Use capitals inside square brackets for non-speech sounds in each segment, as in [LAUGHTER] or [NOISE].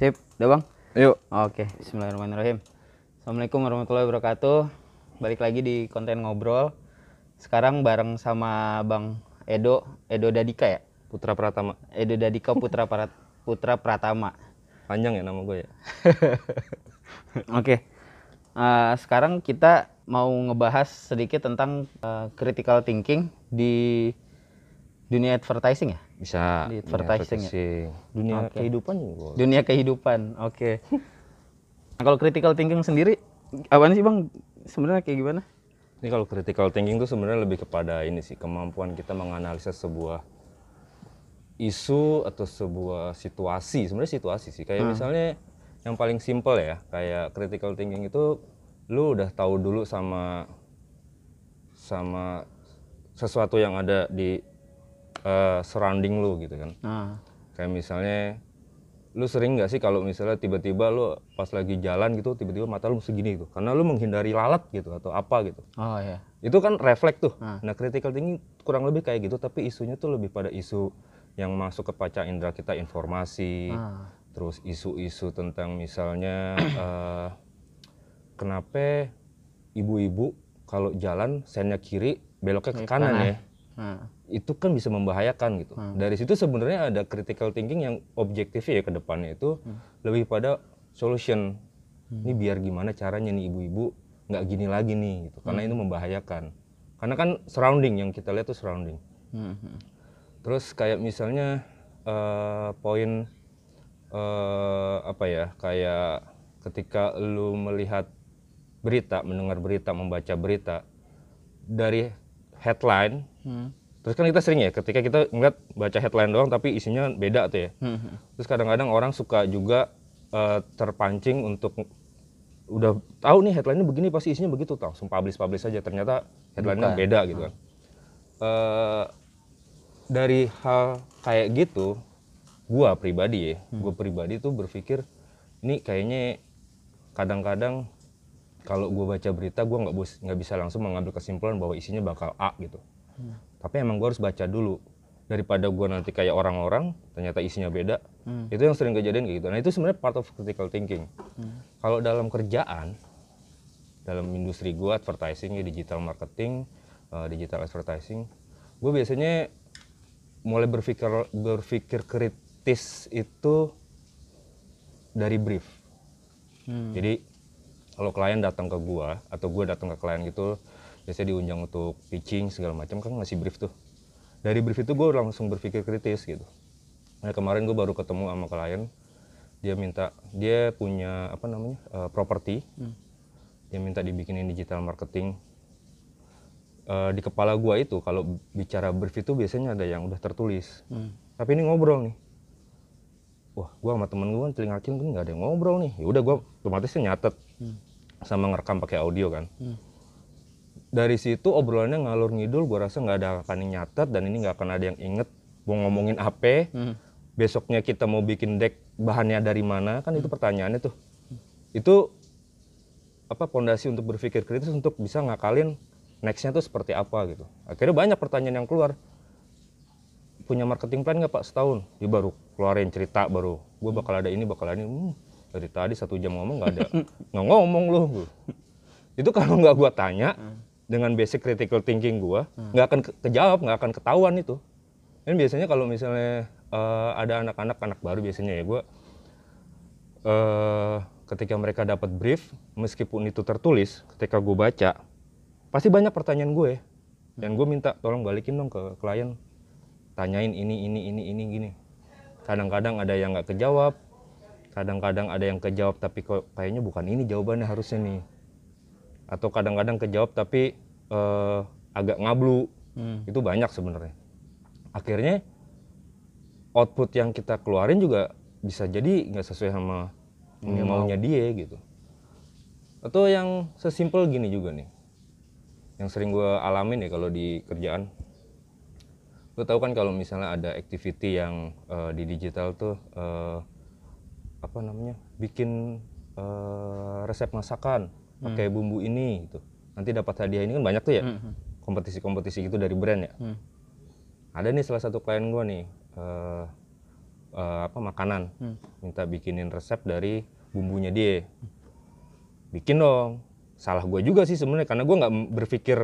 Sip, udah bang? Yuk. Oke, bismillahirrahmanirrahim. Assalamualaikum warahmatullahi wabarakatuh. Balik lagi di konten ngobrol. Sekarang bareng sama Bang Edo, Edo Dadika ya? Putra Pratama. Edo Dadika Putra Parat, Putra Pratama. Panjang ya nama gue ya. [LAUGHS] Oke. Eh, sekarang kita mau ngebahas sedikit tentang eh, critical thinking di dunia advertising ya? Bisa. Di dunia advertising ya? advertising. Dunia Oke. kehidupan juga. Dunia kehidupan. Oke. Nah, kalau critical thinking sendiri apaan sih Bang? Sebenarnya kayak gimana? Ini kalau critical thinking itu sebenarnya lebih kepada ini sih kemampuan kita menganalisa sebuah isu atau sebuah situasi. Sebenarnya situasi sih. Kayak misalnya yang paling simple ya, kayak critical thinking itu lu udah tahu dulu sama sama sesuatu yang ada di eh, surrounding lu gitu kan. Nah, Kayak misalnya lu sering nggak sih kalau misalnya tiba-tiba lu pas lagi jalan gitu tiba-tiba mata lu segini gitu karena lu menghindari lalat gitu atau apa gitu oh ya. itu kan refleks tuh Ah. nah critical thinking kurang lebih kayak gitu tapi isunya tuh lebih pada isu yang masuk ke panca indera kita informasi Ah. terus isu-isu tentang misalnya [CLEARS THROAT] eh, kenapa ibu-ibu kalau jalan sennya kiri beloknya ke kanan ya Nah, itu kan bisa membahayakan gitu. Dari situ sebenarnya ada critical thinking yang objektif ya ke depannya itu lebih pada solution. Ini biar gimana caranya nih ibu-ibu nggak gini lagi nih gitu. Karena itu membahayakan. Karena kan surrounding yang kita lihat tuh surrounding. hmm, hmm. Terus kayak misalnya eh, poin eh, apa ya? Kayak ketika lu melihat berita, mendengar berita, membaca berita dari headline Hmm. Terus kan kita sering ya ketika kita ngeliat baca headline doang tapi isinya beda tuh ya. Hmm, hmm. Terus kadang-kadang orang suka juga eh, terpancing untuk udah tahu nih headline-nya begini pasti isinya begitu tau, langsung publish-publish aja ternyata headline-nya beda gitu kan. Eh, dari hal kayak gitu, gua pribadi ya, gua pribadi tuh berpikir ini kayaknya kadang-kadang kalau gua baca berita gua nggak nggak bisa langsung mengambil kesimpulan bahwa isinya bakal A gitu. Tapi emang gue harus baca dulu daripada gue nanti kayak orang-orang ternyata isinya beda. Itu yang sering kejadian kayak gitu. Nah itu sebenarnya part of critical thinking. Kalau dalam kerjaan, dalam industri gue advertising, ya, digital marketing, eh, digital advertising, gue biasanya mulai berpikir berpikir kritis itu dari brief. Hmm. Jadi kalau klien datang ke gua atau gua datang ke klien gitu, biasanya diundang untuk pitching segala macam kan ngasih brief tuh. Dari brief itu gua langsung berpikir kritis gitu. Nah kemarin gua baru ketemu sama klien, dia minta dia punya apa namanya eh, properti, dia minta dibikinin digital marketing. Eh, di kepala gua itu kalau bicara brief itu biasanya ada yang udah tertulis. Hmm. Tapi ini ngobrol nih. Wah, gua sama temen gua kan telinga kecil kan nggak ada yang ngobrol nih. Ya udah gua otomatis nyatet sama ngerekam pakai audio kan. Hmm. Dari situ obrolannya ngalur ngidul, gua rasa nggak ada akan yang nyatet dan ini nggak akan ada yang inget. Mau ngomongin apa. Hmm. Besoknya kita mau bikin deck bahannya dari mana? Kan itu pertanyaannya tuh. Itu apa pondasi untuk berpikir kritis untuk bisa ngakalin nextnya tuh seperti apa gitu. Akhirnya banyak pertanyaan yang keluar. Punya marketing plan nggak pak? Setahun. Dia baru keluarin cerita baru. Gue bakal ada ini bakal ada ini. Hmm, dari tadi satu jam ngomong nggak ada. [LAUGHS] Nggak ngomong loh itu kalau nggak gue tanya dengan basic critical thinking gue nggak akan ke- kejawab nggak akan ketahuan itu. Dan biasanya kalau misalnya eh, ada anak-anak anak baru biasanya ya gue eh ketika mereka dapat brief meskipun itu tertulis ketika gue baca pasti banyak pertanyaan gue dan gue minta tolong balikin dong ke klien tanyain ini ini ini ini gini. Kadang-kadang ada yang nggak kejawab kadang-kadang ada yang kejawab tapi kok kayaknya bukan ini jawabannya harusnya nih atau kadang-kadang kejawab tapi eh, agak ngablu. Hmm. itu banyak sebenarnya. Akhirnya output yang kita keluarin juga bisa jadi nggak sesuai sama Yang maunya dia gitu. Atau yang sesimpel gini juga nih yang sering gue alamin ya kalau di kerjaan. Lo tahu kan kalau misalnya ada activity yang eh, di digital tuh eh, apa namanya bikin eh, resep masakan pakai bumbu ini gitu. Nanti dapat hadiah ini kan banyak tuh ya? Hmm. kompetisi-kompetisi gitu dari brand ya? Hmm. ada nih salah satu klien gue nih eh, eh, apa makanan. Hmm. minta bikinin resep dari bumbunya dia. Bikin dong. Salah gue juga sih sebenarnya karena gue nggak berpikir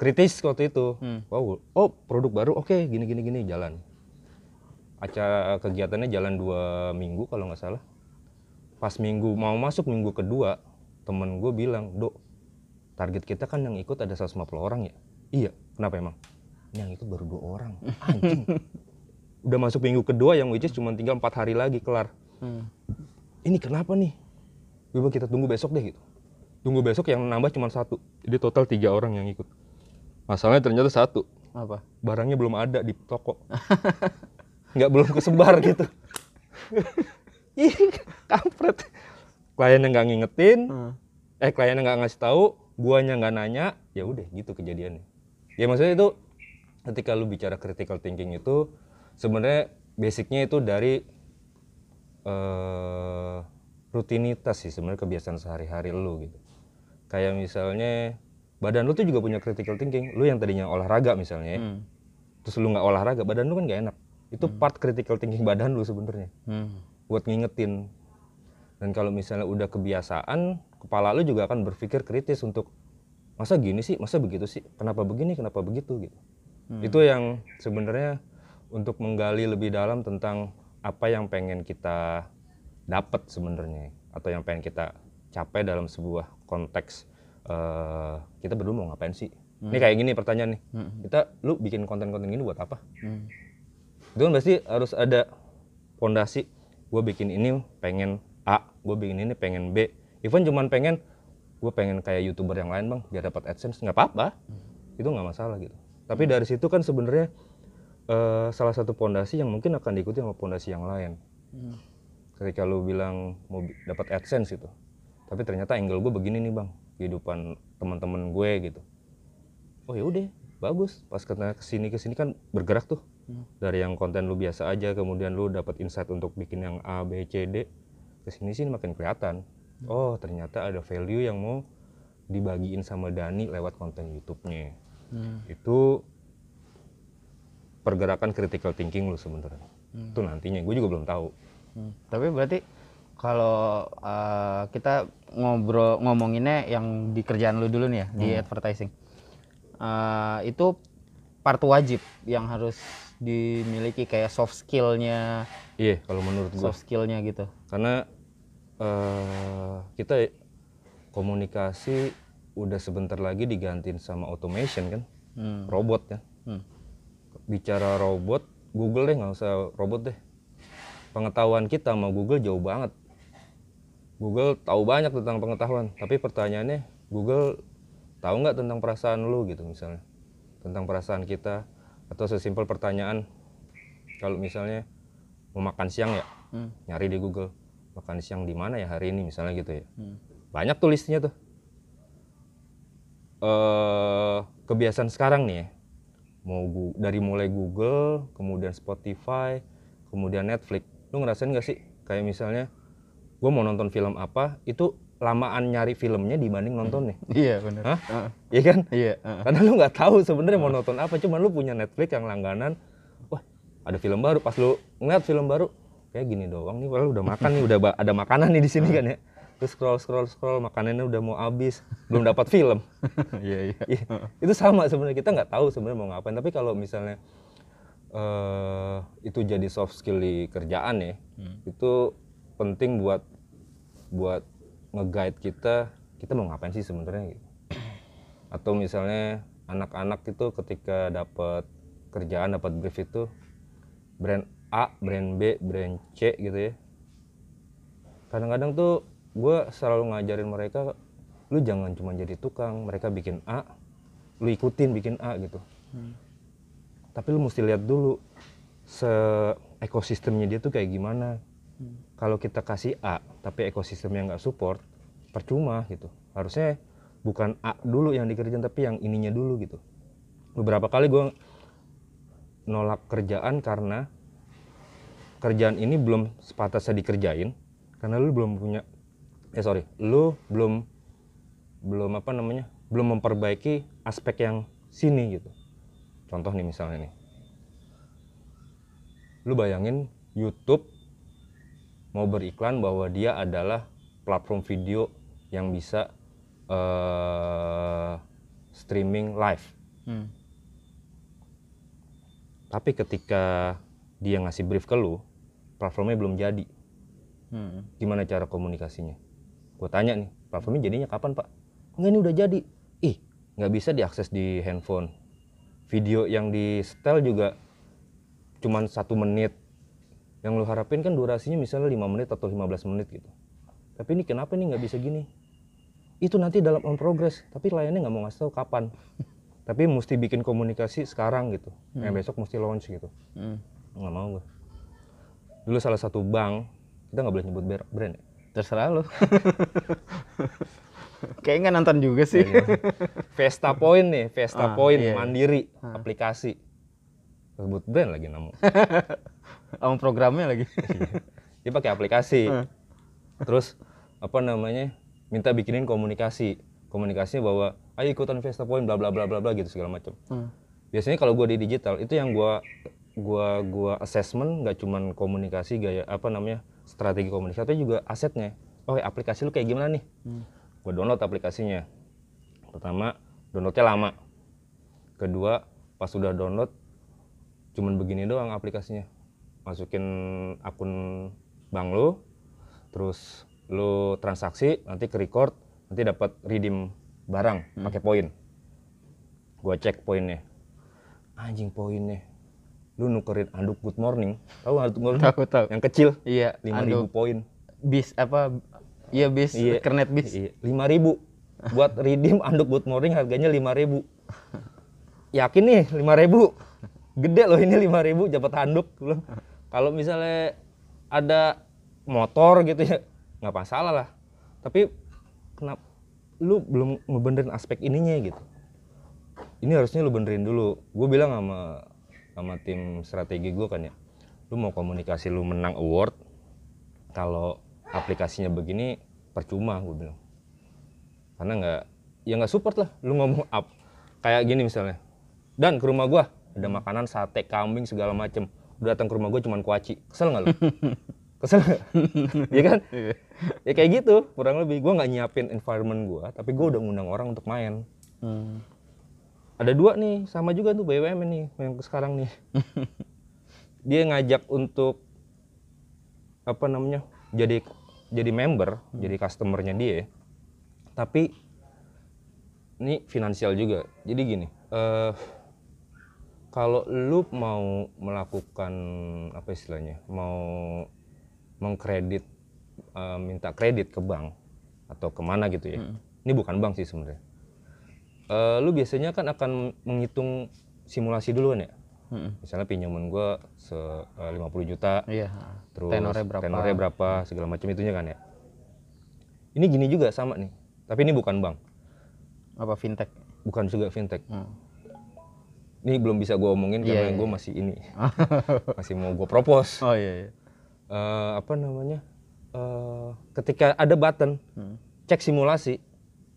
kritis waktu itu. Hmm. wow oh produk baru oke gini gini gini jalan. Acara kegiatannya jalan dua minggu kalau nggak salah. Pas minggu mau masuk minggu kedua temen gue bilang dok target kita kan yang ikut ada 150 orang ya? Iya. Kenapa emang? Yang ikut baru dua orang. Anjing. [LAUGHS] Udah masuk minggu kedua yang which is cuma tinggal empat hari lagi kelar. Hmm. ini kenapa nih? Gue bilang kita tunggu besok deh gitu. Tunggu besok yang nambah cuma satu. Jadi total tiga orang yang ikut. Masalahnya ternyata satu. Apa? barangnya belum ada di toko. [LAUGHS] Nggak belum kesebar gitu. [LAUGHS] Ih kampret kliennya nggak ngingetin Hmm. eh kliennya nggak ngasih tahu guanya nggak nanya ya udah gitu kejadiannya ya maksudnya itu ketika lu bicara critical thinking itu sebenarnya basicnya itu dari eh rutinitas sih sebenarnya kebiasaan sehari-hari lu gitu kayak misalnya badan lu tuh juga punya critical thinking lu yang tadinya olahraga misalnya ya, Hmm. terus lu nggak olahraga badan lu kan nggak enak itu part critical thinking badan lu sebenarnya Hmm. buat ngingetin dan kalau misalnya udah kebiasaan kepala lu juga akan berpikir kritis untuk masa gini sih? Masa begitu sih? Kenapa begini? Kenapa begitu? Gitu. Itu yang sebenarnya untuk menggali lebih dalam tentang apa yang pengen kita dapat sebenarnya atau yang pengen kita capai dalam sebuah konteks eh, kita berdua mau ngapain sih? Ini kayak gini pertanyaan nih. Hmm. kita lu bikin konten-konten gini buat apa? Hmm. itu kan pasti harus ada fondasi gue bikin ini pengen A gue bikin ini pengen B. Even cuman pengen gue pengen kayak youtuber yang lain bang biar dapat adsense. Nggak apa-apa. Itu nggak masalah gitu. Tapi dari situ kan sebenarnya eh, salah satu fondasi yang mungkin akan diikuti sama fondasi yang lain. Hmm. ketika lu bilang mau dapat adsense gitu. Tapi ternyata angle gue begini nih bang kehidupan teman-teman gue gitu. Oh ya udah bagus. Pas kena ke sini ke sini kan bergerak tuh. Hmm. dari yang konten lu biasa aja kemudian lu dapat insight untuk bikin yang A B C D ke sini sini makin kelihatan oh ternyata ada value yang mau dibagiin sama Dani lewat konten YouTube-nya Hmm. itu pergerakan critical thinking lu sebenarnya Hmm. itu nantinya gue juga belum tahu Hmm. Tapi berarti kalau uh, kita ngobrol ngomonginnya yang di kerjaan lu dulu nih ya di advertising, Uh, itu part wajib yang harus dimiliki kayak soft skillnya, iya kalau menurut gue soft skillnya gitu. karena eh, kita komunikasi udah sebentar lagi digantiin sama automation kan? Hmm. robot kan? Hmm. bicara robot Google deh nggak usah robot deh. Pengetahuan kita sama Google jauh banget. Google tahu banyak tentang pengetahuan tapi pertanyaannya Google tahu nggak tentang perasaan lu gitu misalnya. Tentang perasaan kita atau sesimpel pertanyaan kalau misalnya mau makan siang ya Hmm. nyari di Google makan siang di mana ya hari ini misalnya gitu ya Hmm. banyak tuh listnya tuh eh kebiasaan sekarang nih ya mau gu- dari mulai Google kemudian Spotify kemudian Netflix lu ngerasain nggak sih kayak misalnya gue mau nonton film apa itu lamaan nyari filmnya dibanding nontonnya Iya benar. Hah? Iya kan? Iya. karena lu nggak tahu sebenarnya mau nonton apa cuman lu punya Netflix yang langganan. Wah ada film baru. Pas lu ngeliat film baru kayak gini doang nih padahal udah makan nih udah ada makanan nih di sini kan ya. Terus scroll scroll scroll makanannya udah mau habis belum dapat film. [LAUGHS] Iya iya. Iya, itu sama sebenarnya kita nggak tahu sebenarnya mau ngapain. Tapi kalau misalnya eh itu jadi soft skill di kerjaan ya itu penting buat buat nge-guide kita kita mau ngapain sih sebenarnya gitu. [CLEARS THROAT] atau misalnya anak-anak itu ketika dapat kerjaan dapat brief itu brand A brand B brand C gitu ya. Kadang-kadang tuh gue selalu ngajarin mereka lu jangan cuma jadi tukang mereka bikin A lu ikutin bikin A gitu. Tapi lu mesti lihat dulu se ekosistemnya dia tuh kayak gimana kalau kita kasih A tapi ekosistemnya nggak support percuma gitu. Harusnya bukan A dulu yang dikerjain tapi yang ininya dulu gitu. Beberapa kali gue nolak kerjaan karena kerjaan ini belum sepatasnya dikerjain karena lu belum punya eh sorry lu belum belum apa namanya belum memperbaiki aspek yang sini gitu. Contoh nih misalnya nih. Lu bayangin YouTube mau beriklan bahwa dia adalah platform video yang bisa eh, streaming live. Hmm. Tapi ketika dia ngasih brief ke lu, platformnya belum jadi. Hmm. Gimana cara komunikasinya? Gue tanya nih, platformnya jadinya kapan pak? Enggak ini udah jadi. Ih, nggak bisa diakses di handphone. Video yang di setel juga cuman satu menit. Yang lu harapin kan durasinya misalnya 5 menit atau 15 menit gitu. Tapi ini kenapa nih nggak bisa gini? Itu nanti dalam on progress, tapi layannya nggak mau ngasih tahu kapan. [LAUGHS] tapi mesti bikin komunikasi sekarang gitu. Yang besok mesti launch gitu. Hmm. Nggak mau gue. Dulu salah satu bank, kita nggak boleh nyebut brand ya? Terserah lu. [LAUGHS] Kayaknya nggak nonton juga sih. Vesta Point nih, Vesta Ah, Point iya. mandiri aplikasi. Sebut brand lagi namu. [LAUGHS] Sama programnya lagi. Dia pakai aplikasi. Terus apa namanya? Minta bikinin komunikasi. Komunikasinya bahwa ayo ikutan Vesta Point bla bla bla bla bla gitu segala macam. Hmm. Biasanya kalau gua di digital itu yang gua gua gua assessment nggak cuman komunikasi gaya apa namanya? strategi komunikasi tapi juga asetnya. Oh, aplikasi lu kayak gimana nih? Hmm. gue download aplikasinya pertama downloadnya lama kedua pas sudah download cuman begini doang aplikasinya masukin akun bank lu terus lu transaksi nanti ke record nanti dapat redeem barang pakai poin gua cek poinnya anjing poinnya lu nukerin anduk good morning tahu anduk good morning Tahu tahu. yang kecil Iya. 5000 Aduh. poin Bis apa? Iya bis. Kernet bis. Iya, lima ribu. Buat redeem anduk good morning harganya lima ribu. [LAUGHS] Yakin nih lima ribu. Gede loh ini lima ribu dapat handuk. Bilang, Kalau misalnya ada motor gitu ya nggak masalah lah. Tapi kenapa lu belum ngebenerin aspek ininya gitu. Ini harusnya lu benerin dulu. Gue bilang sama sama tim strategi gue kan ya. Lu mau komunikasi lu menang award kalau aplikasinya begini percuma gue bilang karena nggak ya nggak support lah lu ngomong up kayak gini misalnya dan ke rumah gua ada makanan sate kambing segala macem. Udah datang ke rumah gua cuman kuaci. Kesel nggak lu? [LAUGHS] Kesel nggak? [LAUGHS] Ya kan? Ya kayak gitu kurang lebih. Gua nggak nyiapin environment gua tapi gua udah ngundang orang untuk main. Hmm. ada dua nih sama juga tuh BUMN nih yang sekarang nih. [LAUGHS] Dia ngajak untuk apa namanya jadi jadi member jadi customernya dia. Tapi ini finansial juga. Jadi gini eh kalau lu mau melakukan apa istilahnya mau mengkredit eh, minta kredit ke bank atau ke mana gitu ya ini bukan bank sih sebenarnya Eh, lu biasanya kan akan menghitung simulasi duluan ya Hmm. misalnya pinjaman gua se eh, 50 juta Iya. terus Tenornya berapa? tenornya berapa, segala macam itunya kan ya ini gini juga sama nih tapi ini bukan bank Apa fintech? bukan juga fintech Hmm. Ini belum bisa gua omongin Iya, karena iya. gue masih ini [LAUGHS] masih mau gue propose Oh iya iya. Eh, apa namanya Eh, ketika ada button Hmm. cek simulasi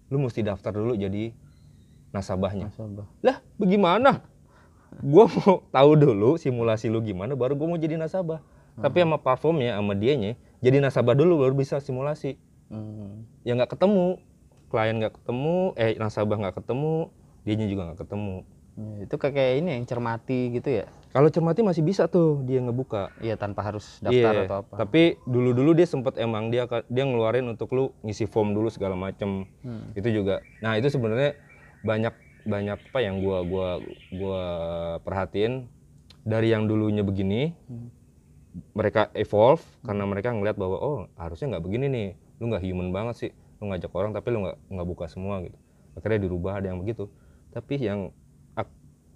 lu mesti daftar dulu jadi nasabahnya Nasabah. lah bagaimana gua mau tahu dulu simulasi lu gimana baru gua mau jadi nasabah tapi sama platformnya sama dianya jadi nasabah dulu baru bisa simulasi Hmm. ya nggak ketemu klien nggak ketemu eh nasabah nggak ketemu dianya juga nggak ketemu Ya, itu kayak ini yang cermati gitu ya? kalau cermati masih bisa tuh dia ngebuka. Iya tanpa harus daftar Iya, atau apa. tapi dulu dulu dia sempet emang dia dia ngeluarin untuk lu ngisi form dulu segala macem. Hmm. itu juga. Nah itu sebenarnya banyak banyak apa yang gua gua gua perhatiin. Dari yang dulunya begini Hmm. mereka evolve karena mereka ngeliat bahwa oh harusnya nggak begini nih. Lu nggak human banget sih. Lu ngajak orang tapi lu nggak nggak buka semua gitu. Akhirnya dirubah ada yang begitu. Tapi yang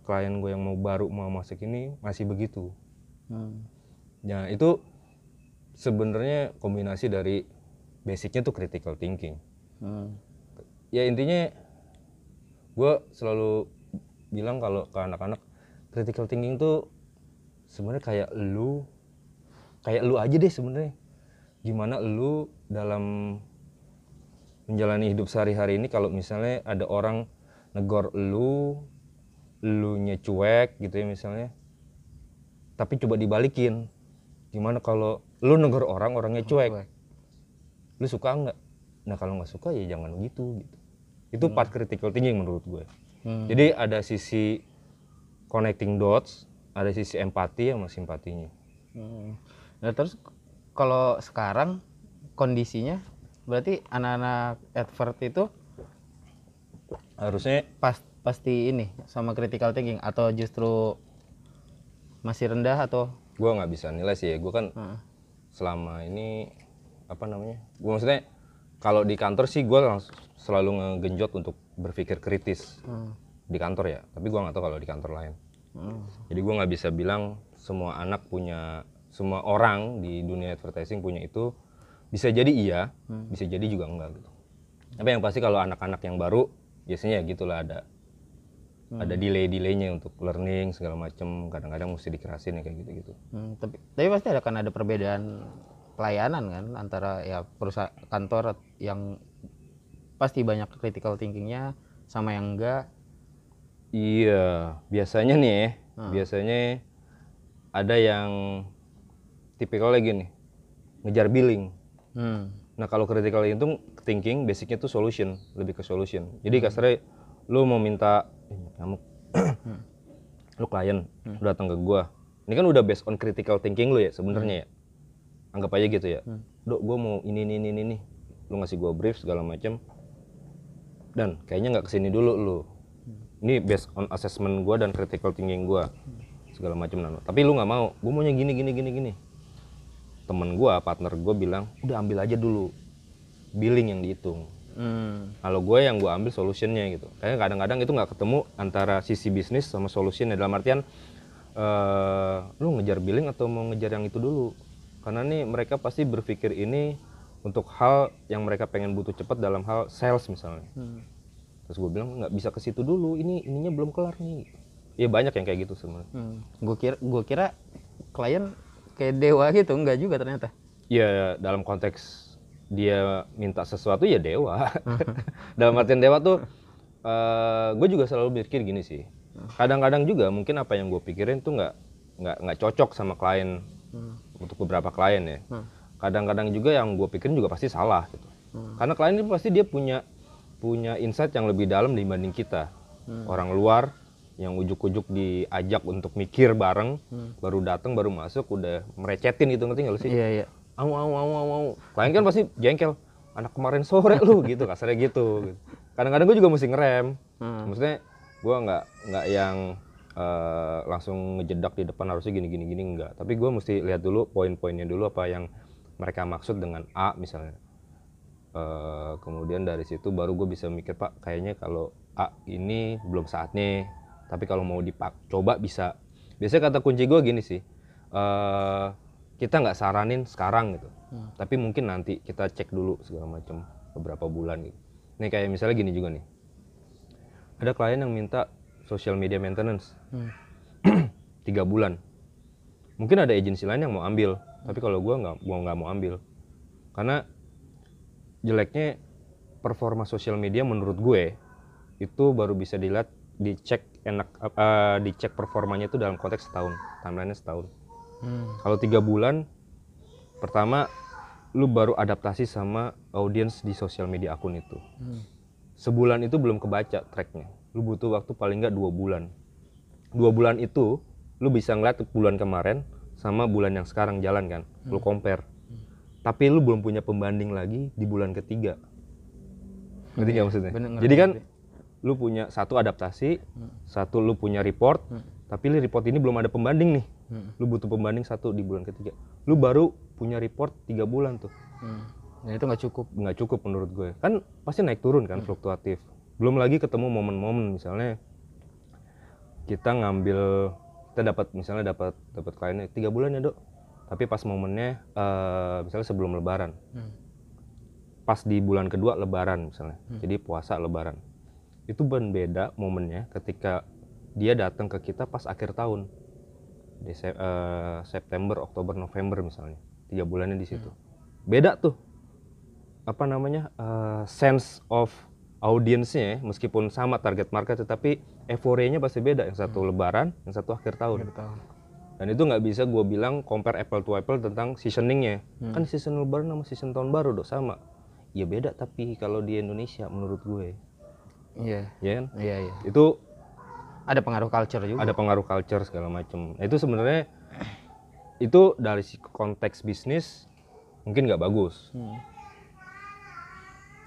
klien gue yang mau baru mau masuk ini masih begitu Hmm. Ya itu sebenarnya kombinasi dari basicnya tuh critical thinking. Hmm. Ya intinya gue selalu bilang kalau ke anak-anak critical thinking tuh sebenarnya kayak lu kayak lu aja deh sebenarnya. Gimana lu dalam menjalani hidup sehari-hari ini kalau misalnya ada orang negor lu, lu cuek gitu ya misalnya. Tapi coba dibalikin gimana kalau lu negur orang orangnya cuek Cuek. lu suka nggak nah kalau nggak suka ya jangan gitu gitu itu part critical thinking menurut gue Hmm. jadi ada sisi connecting dots ada sisi empati sama simpatinya Hmm. Nah terus kalau sekarang kondisinya berarti anak-anak advert itu harusnya pas pasti ini sama critical thinking atau justru masih rendah atau gue nggak bisa nilai sih ya gue kan Heeh. selama ini apa namanya gue maksudnya kalau di kantor sih gue selalu ngegenjot untuk berpikir kritis Hmm. di kantor ya tapi gue nggak tahu kalau di kantor lain Hmm. jadi gue nggak bisa bilang semua anak punya semua orang di dunia advertising punya itu bisa jadi iya bisa jadi juga enggak gitu tapi yang pasti kalau anak-anak yang baru biasanya ya gitulah ada ada delay delaynya untuk learning segala macem kadang-kadang mesti dikerasin ya kayak gitu gitu Hmm, tapi tapi pasti ada kan ada perbedaan pelayanan kan antara ya perusahaan kantor yang pasti banyak critical thinkingnya sama yang enggak Iya, biasanya nih ya, biasanya ada yang tipikal lagi nih, ngejar billing. Hmm. Nah kalau critical itu thinking, basicnya tuh solution, lebih ke solution. Jadi kasarnya lu mau minta, nyamuk, lu klien, lu datang ke gua. Ini kan udah based on critical thinking lu ya sebenarnya ya. Anggap aja gitu ya. Dok, gua mau ini ini ini ini. Lu ngasih gua brief segala macam. Dan kayaknya nggak ke sini dulu lu. Ini based on assessment gua dan critical thinking gua segala macam nano. Tapi lu nggak mau. Gua maunya gini gini gini gini. Temen gua, partner gua bilang, udah ambil aja dulu billing yang dihitung. Hmm. Kalau gue yang gue ambil solutionnya gitu. Kayaknya kadang-kadang itu nggak ketemu antara sisi bisnis sama solutionnya dalam artian eh lu ngejar billing atau mau ngejar yang itu dulu. Karena nih mereka pasti berpikir ini untuk hal yang mereka pengen butuh cepat dalam hal sales misalnya. Hmm. Terus gue bilang nggak bisa ke situ dulu. Ini ininya belum kelar nih. Ya banyak yang kayak gitu sebenarnya. Hmm. Gue kira gua kira klien kayak dewa gitu, enggak juga ternyata. Ya dalam konteks dia minta sesuatu ya dewa. [LAUGHS] [LAUGHS] dalam artian dewa tuh gue juga selalu mikir gini sih. Kadang-kadang juga mungkin apa yang gue pikirin tuh nggak nggak nggak cocok sama klien untuk beberapa klien ya. Kadang-kadang juga yang gue pikirin juga pasti salah gitu. Karena klien itu pasti dia punya punya insight yang lebih dalam dibanding kita. Orang luar yang ujuk-ujuk diajak untuk mikir bareng, baru datang baru masuk udah merecetin gitu ngerti nggak lu sih? Iya, iya. Au au au au au. Klien kan pasti jengkel. Anak kemarin sore lu [LAUGHS] gitu. Kasarnya gitu, gitu. kadang-kadang gue juga mesti ngerem. Hmm. maksudnya gue nggak nggak yang eh, langsung ngejedak di depan harusnya gini gini gini enggak tapi gue mesti lihat dulu poin-poinnya dulu apa yang mereka maksud dengan A misalnya. Eh, kemudian dari situ baru gue bisa mikir pak kayaknya kalau A ini belum saatnya tapi kalau mau dipak coba bisa. Biasanya kata kunci gue gini sih. Eh kita nggak saranin sekarang gitu. Tapi mungkin nanti kita cek dulu segala macam beberapa bulan gitu. Nih kayak misalnya gini juga nih. Ada klien yang minta social media maintenance. Hmm. [CLEARS THROAT] tiga bulan. Mungkin ada agensi lain yang mau ambil tapi kalau gua nggak gua nggak mau ambil. Karena jeleknya performa sosial media menurut gue itu baru bisa dilihat dicek enak eh, dicek performanya itu dalam konteks setahun timelinenya setahun Hmm. kalau tiga bulan pertama lu baru adaptasi sama audiens di sosial media akun itu. Hmm. sebulan itu belum kebaca tracknya. Lu butuh waktu paling nggak dua bulan. Dua bulan itu lu bisa ngeliat bulan kemarin sama bulan yang sekarang jalan kan. Lu compare. Tapi lu belum punya pembanding lagi di bulan ketiga. Ngerti nggak maksudnya? Bener, jadi kan lu punya satu adaptasi satu lu punya report tapi li report ini belum ada pembanding nih Hmm. lu butuh pembanding satu di bulan ketiga. Lu baru punya report tiga bulan tuh. Hmm. Dan itu nggak cukup. nggak cukup menurut gue. Kan pasti naik turun kan fluktuatif. Belum lagi ketemu momen-momen misalnya kita ngambil kita dapat misalnya dapat dapat kliennya tiga bulan ya dok. Tapi pas momennya eh, misalnya sebelum lebaran. Hmm. pas di bulan kedua lebaran misalnya. Jadi puasa lebaran. Itu berbeda momennya ketika dia datang ke kita pas akhir tahun Dese- eh, September Oktober November misalnya. Tiga bulannya di situ. Beda tuh apa namanya eh, sense of audiensnya ya, meskipun sama target market tetapi euforianya pasti beda. Yang satu lebaran yang satu akhir tahun. Akhir tahun. dan itu nggak bisa gue bilang compare apple to apple tentang seasoningnya. Kan season lebaran sama season tahun baru dong sama. Ya beda tapi kalau di Indonesia menurut gue. Iya. ya kan? Iya, iya. itu Ada pengaruh culture juga. ada pengaruh culture segala macam nah, itu sebenarnya itu dari konteks bisnis mungkin nggak bagus. Hmm.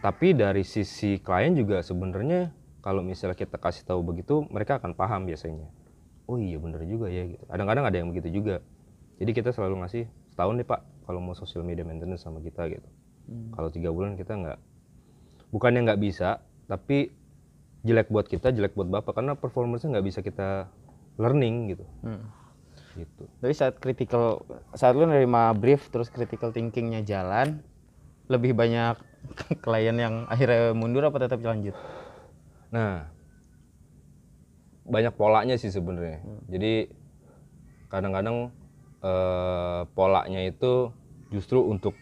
tapi dari sisi klien juga sebenarnya kalau misalnya kita kasih tahu begitu mereka akan paham biasanya. Oh iya bener juga ya gitu. Kadang-kadang ada yang begitu juga. Jadi kita selalu ngasih setahun deh pak kalau mau social media maintenance sama kita gitu. Kalau tiga bulan kita nggak bukannya nggak bisa tapi jelek buat kita jelek buat bapak karena performance-nya nggak bisa kita learning gitu Hmm. gitu Jadi saat critical saat lu nerima brief terus critical thinkingnya jalan, lebih banyak [LAUGHS] klien yang akhirnya mundur apa tetap lanjut? Nah, banyak polanya sih sebenarnya. Jadi kadang-kadang eh, polanya itu justru untuk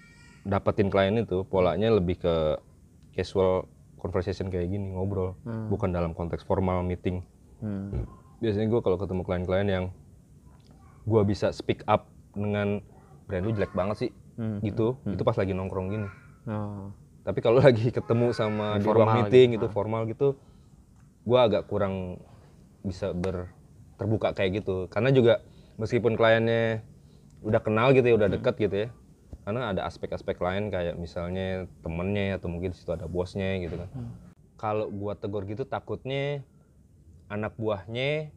dapetin klien itu polanya lebih ke casual conversation kayak gini ngobrol, bukan dalam konteks formal meeting. Hmm. Biasanya gue kalau ketemu klien-klien yang gue bisa speak up dengan brand lu jelek banget sih, Hmm. gitu. Itu pas lagi nongkrong gini. Oh. Tapi kalau [LAUGHS] lagi ketemu sama di ruang meeting gitu, formal gitu, gua agak kurang bisa ber terbuka kayak gitu. Karena juga meskipun kliennya udah kenal gitu ya, udah deket gitu ya. Karena ada aspek-aspek lain kayak misalnya temennya atau mungkin situ ada bosnya gitu kan. Kalau gua tegur gitu takutnya anak buahnya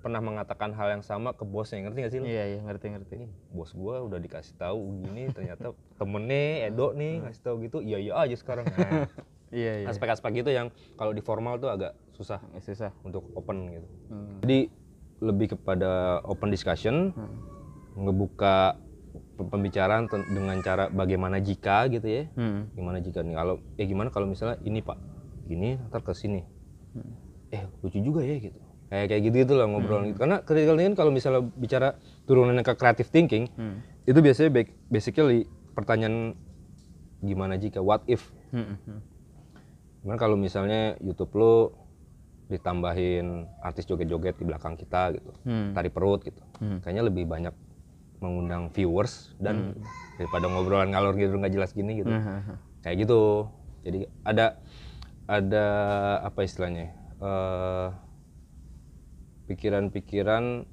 pernah mengatakan hal yang sama ke bosnya, ngerti gak sih? lu? Iya iya ngerti ngerti. Ini bos gua udah dikasih tahu gini ternyata temennya Edo nih ngasih tahu gitu iya iya aja sekarang [LAUGHS] nah, Iya iya. aspek-aspek gitu yang kalau di formal tuh agak susah Susah. untuk open gitu Hmm. jadi lebih kepada open discussion ngebuka pe- pembicaraan dengan cara bagaimana jika gitu ya Hmm. gimana jika nih kalau eh gimana kalau misalnya ini pak gini ntar ke sini eh lucu juga ya gitu kayak kayak gitu gitu lah ngobrol gitu karena critical thinking kalau misalnya bicara turunannya ke creative thinking Hmm. itu biasanya ba- basically pertanyaan gimana jika what if Hmm. hmm. gimana kalau misalnya YouTube lo ditambahin artis joget-joget di belakang kita gitu Hmm. tari perut gitu Hmm. kayaknya lebih banyak mengundang viewers dan daripada ngobrolan ngalor gitu nggak jelas gini gitu Hmm, hmm, hmm. kayak gitu jadi ada ada apa istilahnya eh, pikiran-pikiran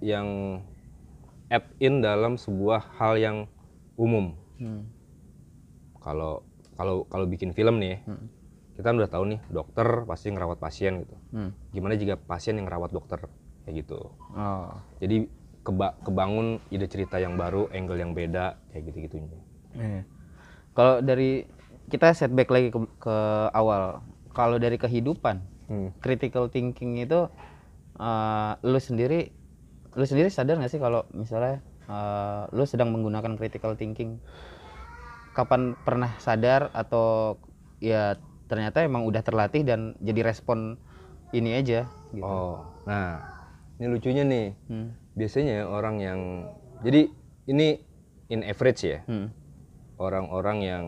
yang add in dalam sebuah hal yang umum Hmm. kalau kalau kalau bikin film nih ya, Hmm. kita kan udah tahu nih dokter pasti ngerawat pasien gitu Hmm. gimana jika pasien yang ngerawat dokter kayak gitu Oh. jadi keba kebangun ide cerita yang baru angle yang beda kayak gitu gitunya Iya. Kalau dari kita setback lagi ke, ke awal. Kalau dari kehidupan, Hmm. critical thinking itu eh, lu sendiri lu sendiri sadar nggak sih kalau misalnya eh, lu sedang menggunakan critical thinking kapan pernah sadar atau ya ternyata emang udah terlatih dan jadi respon ini aja gitu. oh nah ini lucunya nih Hmm. Biasanya orang yang jadi ini in average ya Hmm. orang-orang yang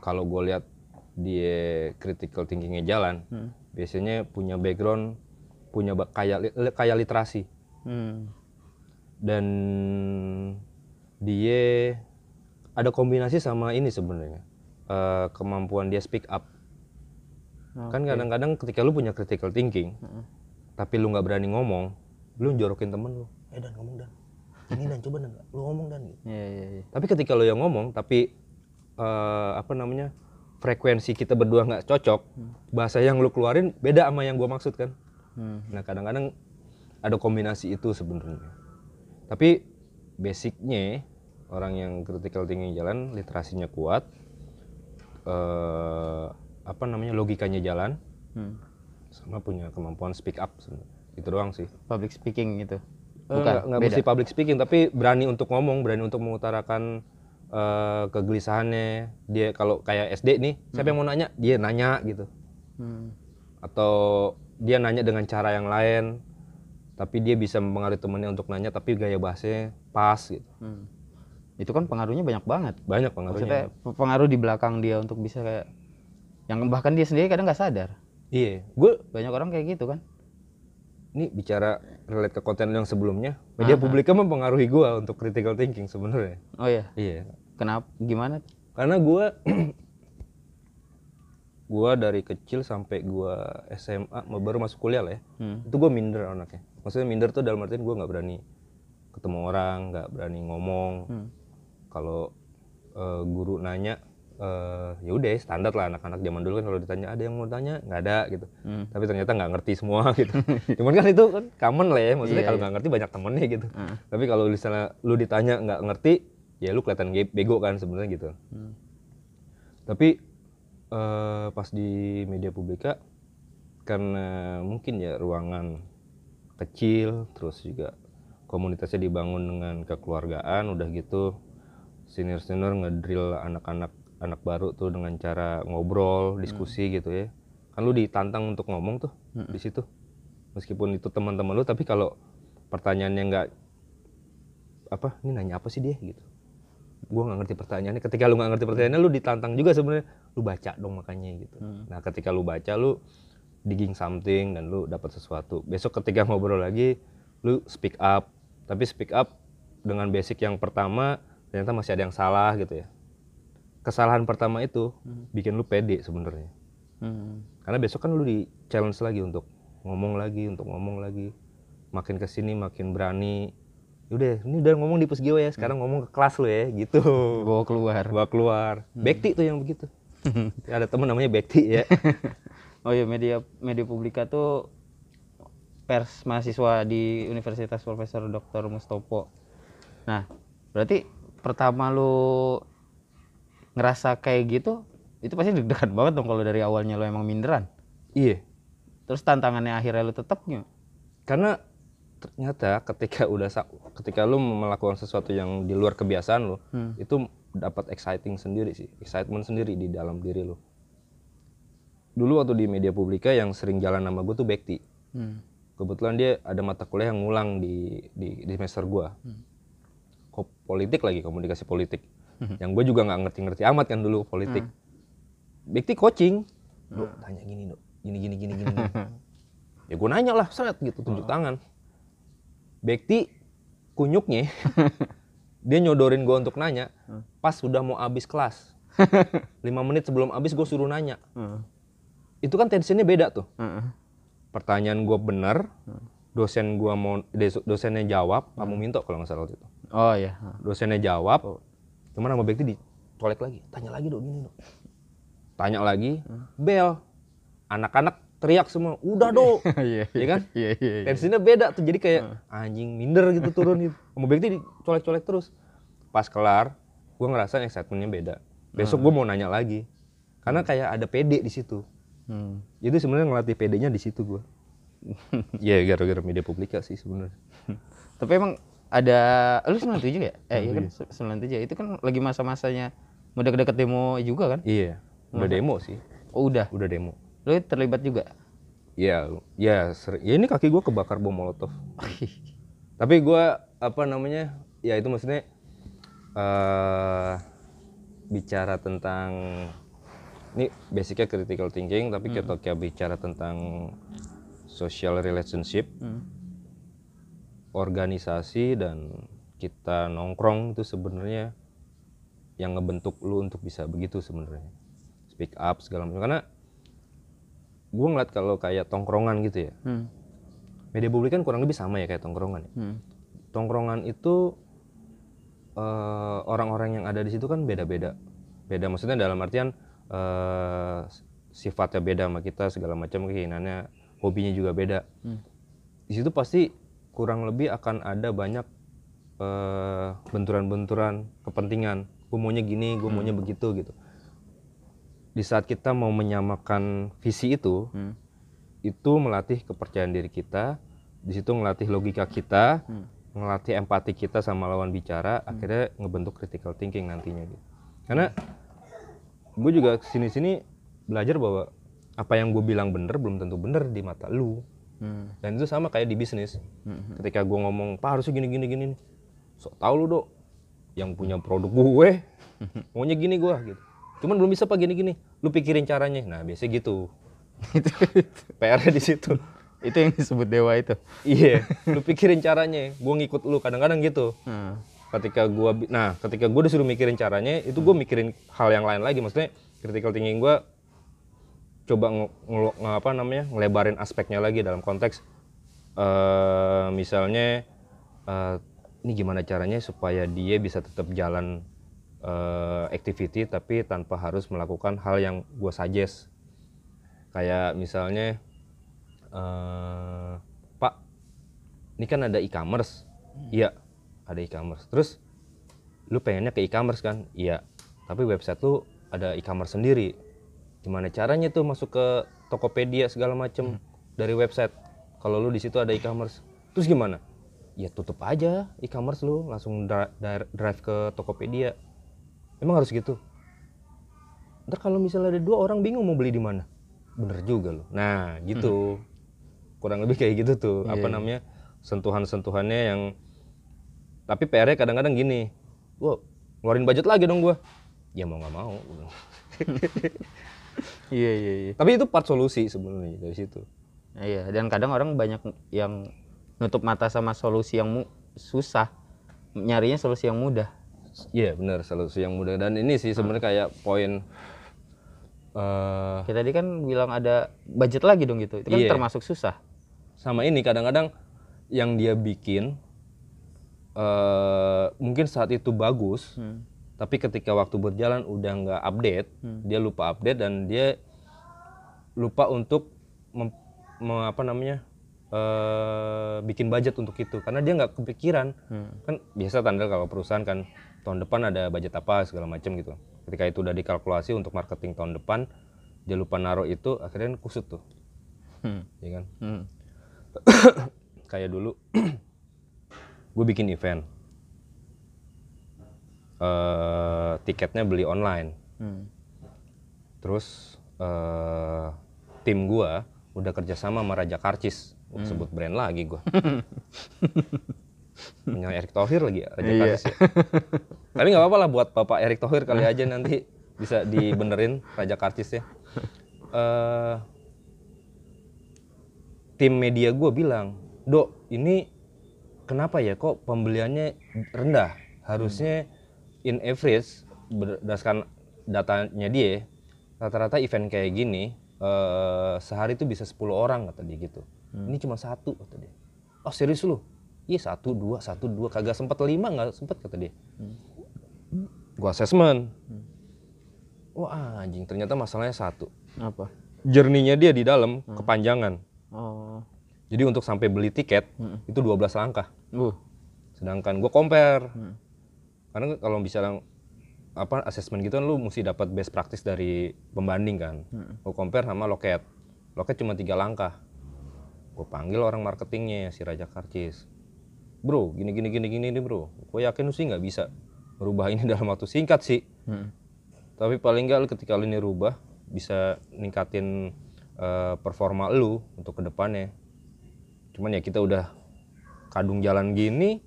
kalau gue lihat dia critical thinkingnya jalan Hmm. biasanya punya background punya li- kayak literasi Hmm. dan dia ada kombinasi sama ini sebenarnya Eh, kemampuan dia speak up kan kadang-kadang ketika lu punya critical thinking tapi lu nggak berani ngomong lu jorokin temen lu eh dan ngomong dan ini dan coba dan lu ngomong dan gitu Iya iya iya. tapi ketika lu yang ngomong tapi eh, apa namanya frekuensi kita berdua nggak cocok bahasa yang lu keluarin beda sama yang gua maksud kan Hmm. nah kadang-kadang ada kombinasi itu sebenarnya tapi basicnya orang yang critical thinking jalan literasinya kuat eh, apa namanya logikanya jalan Hmm. sama punya kemampuan speak up sebenarnya. Itu doang sih Public speaking gitu. Eh, nggak nggak mesti public speaking tapi berani untuk ngomong berani untuk mengutarakan eh, kegelisahannya dia kalau kayak SD nih siapa yang mau nanya dia nanya gitu Hmm. atau dia nanya dengan cara yang lain tapi dia bisa mempengaruhi temennya untuk nanya tapi gaya bahasanya pas gitu Hmm. Itu kan pengaruhnya banyak banget. banyak pengaruhnya Maksudnya pengaruh di belakang dia untuk bisa kayak yang bahkan dia sendiri kadang nggak sadar. iya gue Banyak orang kayak gitu kan. Ini bicara relate ke konten yang sebelumnya media publika mempengaruhi gua untuk critical thinking sebenarnya Oh iya. iya Kenapa? Gimana? karena gua [CLEARS THROAT] gua dari kecil sampai gua SMA baru masuk kuliah lah ya Hmm. itu gua minder anaknya maksudnya minder tuh dalam artian gua nggak berani ketemu orang nggak berani ngomong Hmm. kalau eh, guru nanya eh, ya udah standar lah anak-anak zaman dulu kan kalau ditanya ada yang mau tanya nggak ada gitu Hmm. tapi ternyata nggak ngerti semua [LAUGHS] gitu cuman kan itu kan common lah ya maksudnya Iya, kalau iya. nggak ngerti banyak temennya gitu Hmm. tapi kalau misalnya lu ditanya nggak ngerti ya lu kelihatan bego kan sebenarnya gitu Hmm. tapi eh, pas di media publika karena mungkin ya ruangan kecil terus juga komunitasnya dibangun dengan kekeluargaan udah gitu senior senior ngedrill anak-anak anak baru tuh dengan cara ngobrol diskusi gitu ya. Kan lu ditantang untuk ngomong tuh di situ. Meskipun itu teman-teman lu tapi kalau pertanyaannya nggak apa ini nanya apa sih dia gitu. Gua nggak ngerti pertanyaannya. Ketika lu nggak ngerti pertanyaannya lu ditantang juga sebenarnya. Lu baca dong makanya gitu. Nah ketika lu baca lu digging something dan lu dapat sesuatu. Besok ketika [LAUGHS] ngobrol lagi lu speak up. Tapi speak up dengan basic yang pertama ternyata masih ada yang salah gitu ya kesalahan pertama itu bikin lu pede sebenarnya. Hmm. karena besok kan lu di challenge lagi untuk ngomong lagi untuk ngomong lagi. Makin ke sini makin berani. Udah ini udah ngomong di pusgiwa ya sekarang ngomong ke kelas lu ya gitu. Bawa keluar. gua keluar. Bekti tuh yang begitu. [LAUGHS] Ada temen namanya Bekti ya. [LAUGHS] Oh iya media media publika tuh pers mahasiswa di Universitas Profesor Dr. Mustopo. Nah, berarti pertama lu ngerasa kayak gitu, itu pasti deg-degan banget dong kalau dari awalnya lu emang minderan. iya Terus tantangannya akhirnya lu tetap nggak? karena ternyata ketika udah ketika lu melakukan sesuatu yang di luar kebiasaan lu Hmm. itu dapat exciting sendiri sih excitement sendiri di dalam diri lu dulu waktu di media publika yang sering jalan nama gue tuh Bekti Hmm. kebetulan dia ada mata kuliah yang ngulang di di, di semester gua Ko- politik lagi komunikasi politik yang gue juga nggak ngerti-ngerti amat kan dulu politik. Bekti coaching. Dok, tanya gini dok. Gini gini gini gini, [LAUGHS] ya gue nanya lah seret gitu tunjuk tangan. Bekti kunyuknya [LAUGHS] dia nyodorin gue untuk nanya pas sudah mau habis kelas. [LAUGHS] Lima menit sebelum habis gue suruh nanya. Heeh. itu kan tensinya beda tuh. Heeh. pertanyaan gue bener dosen gua mau dosennya jawab kamu minta kalau nggak salah waktu itu. Oh iya. dosennya jawab cuman sama Bekti dicolek lagi. Tanya lagi dong gini dong [LAUGHS] tanya lagi bel anak-anak teriak semua. Udah dong [LAUGHS] Iya. Iya kan? Iya iya. iya. tensinya beda tuh jadi kayak anjing minder gitu turun gitu. [LAUGHS] Sama Bekti dicolek-colek terus. Pas kelar gua ngerasa excitementnya beda. Besok gua mau nanya lagi. Karena kayak ada PD di situ. Hmm. itu sebenarnya ngelatih PD-nya di situ gua. Iya gara-gara media publika sih sebenarnya. Tapi emang ada lu 97 ya? Eh iya kan 97. Itu kan lagi masa-masanya mau deket-deket demo juga kan? iya udah demo sih Oh udah. udah demo Lu terlibat juga? Iya, ya, sering. ya ini kaki gua kebakar bom molotov. Tapi gua apa namanya? Ya itu maksudnya eh bicara tentang ini basicnya critical thinking, tapi kita kayak bicara tentang social relationship, Hmm. Organisasi dan kita nongkrong itu sebenarnya yang ngebentuk lu untuk bisa begitu sebenarnya. Speak up segala macam karena gue ngeliat kalau kayak tongkrongan gitu ya Hmm. media publik kan kurang lebih sama ya kayak tongkrongan ya. Hmm. tongkrongan itu eh, orang-orang yang ada di situ kan beda-beda beda maksudnya dalam artian eh, sifatnya beda sama kita segala macam keinginannya hobinya juga beda Hmm. di situ pasti kurang lebih akan ada banyak eh, benturan-benturan kepentingan. Gue maunya gini gue maunya begitu gitu. Di saat kita mau menyamakan visi itu Hmm. itu melatih kepercayaan diri kita di situ ngelatih logika kita Hmm. ngelatih empati kita sama lawan bicara akhirnya ngebentuk critical thinking nantinya gitu. Karena gue juga sini sini belajar bahwa apa yang gue bilang bener belum tentu bener di mata lu Hmm. dan itu sama kayak di bisnis. Hmm. ketika gue ngomong pak harusnya gini gini gini. Sok tau lu dok yang punya produk gue. [LAUGHS] Maunya gini gue gitu. Cuman belum bisa pak gini gini lu pikirin caranya. Nah biasanya gitu. [LAUGHS] PR di situ. [LAUGHS] Itu yang disebut dewa itu. Iya. Lu pikirin caranya gue ngikut lu. Kadang-kadang gitu. Hmm. ketika bi- nah ketika gue disuruh mikirin caranya itu gue mikirin hal yang lain lagi. Maksudnya critical thinking gue coba ngelo- nge- apa namanya ngelebarin aspeknya lagi dalam konteks eh misalnya eh, ini gimana caranya supaya dia bisa tetap jalan eh, activity tapi tanpa harus melakukan hal yang gue suggest. Kayak misalnya eh Pak ini kan ada e-commerce. Iya ada e-commerce. Terus lu pengennya ke e-commerce kan? Iya. Tapi website lu ada e-commerce sendiri gimana caranya tuh masuk ke Tokopedia segala macem dari website? Kalau lu di situ ada e-commerce. Terus gimana? Ya tutup aja e-commerce lu langsung dra- drive ke Tokopedia. Emang harus gitu? Ntar kalau misalnya ada dua orang bingung mau beli di mana. Bener juga lo nah gitu. Kurang lebih kayak gitu tuh. Apa namanya? Sentuhan-sentuhannya yang tapi PR-nya kadang-kadang gini. Gua ngeluarin budget lagi dong gua. Ya mau nggak mau [LAUGHS] iya iya iya. Tapi itu part solusi sebenarnya dari situ. Iya dan kadang orang banyak yang nutup mata sama solusi yang mu- susah. Nyarinya solusi yang mudah. Iya bener solusi yang mudah. Dan ini sih sebenarnya kayak poin eh kita tadi kan bilang ada budget lagi dong gitu. Itu kan Iya. termasuk susah. Sama ini kadang-kadang yang dia bikin eh mungkin saat itu bagus tapi ketika waktu berjalan udah nggak update dia lupa update dan dia lupa untuk mem- me- apa namanya eh bikin budget untuk itu. Karena dia nggak kepikiran. Kan biasa tanda kalau perusahaan kan tahun depan ada budget apa segala macam gitu. Ketika itu udah dikalkulasi untuk marketing tahun depan dia lupa naruh itu akhirnya kusut tuh. Hmm. ya kan? Hmm. [COUGHS] kayak dulu [COUGHS] gue bikin event eh tiketnya beli online Hmm. terus eh tim gue udah kerjasama sama Raja Karcis Gua sebut brand lagi gue [LAUGHS] punya Erick Thohir lagi ya, Raja Iya. Karcis ya. tapi nggak apa-apa lah buat Bapak Erick Thohir kali aja nanti bisa dibenerin Raja Karcis ya eh tim media gue bilang, dok ini kenapa ya kok pembeliannya rendah? Harusnya in average berdasarkan datanya dia rata-rata event kayak gini eh, sehari itu bisa 10 orang kata dia gitu. Ini cuma satu kata dia. Oh serius lu? Iya satu dua satu dua kagak sempat lima nggak sempet kata dia. Gua assessment. Wah anjing ternyata masalahnya satu. apa Journey-nya dia di dalam kepanjangan. oh Jadi untuk sampai beli tiket itu 12 langkah. uh Sedangkan gue compare. Karena kalau misalnya apa assessment gitu kan lu mesti dapat best practice dari pembanding kan. Gue compare sama loket. Loket cuma tiga langkah. Gue panggil orang marketingnya si Raja Karcis. Bro, gini gini gini gini nih bro. Gue yakin lu sih nggak bisa merubah ini [LAUGHS] dalam waktu singkat sih. Hmm. Tapi paling nggak lu ketika lu ini rubah bisa ningkatin eh, performa lu untuk ke depannya. Cuman ya kita udah kadung jalan gini,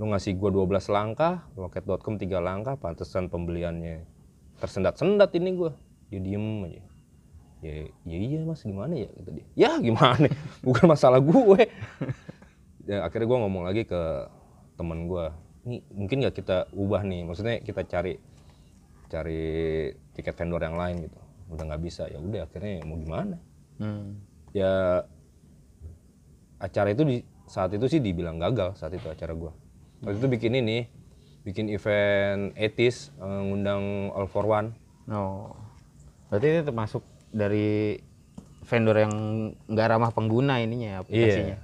lu ngasih gua 12 langkah, loket.com 3 langkah, pantesan pembeliannya tersendat-sendat ini gua. Dia diem aja. Ya, ya iya mas gimana ya kata dia. Ya gimana, [LAUGHS] bukan masalah gue. ya, akhirnya gua ngomong lagi ke temen gua. Nih mungkin nggak kita ubah nih, maksudnya kita cari cari tiket vendor yang lain gitu. Udah nggak bisa, ya udah akhirnya mau gimana? Hmm. ya acara itu di saat itu sih dibilang gagal saat itu acara gua waktu itu bikin ini bikin event etis eh, ngundang all for one. Oh berarti itu termasuk dari vendor yang nggak ramah pengguna ininya ya, aplikasinya?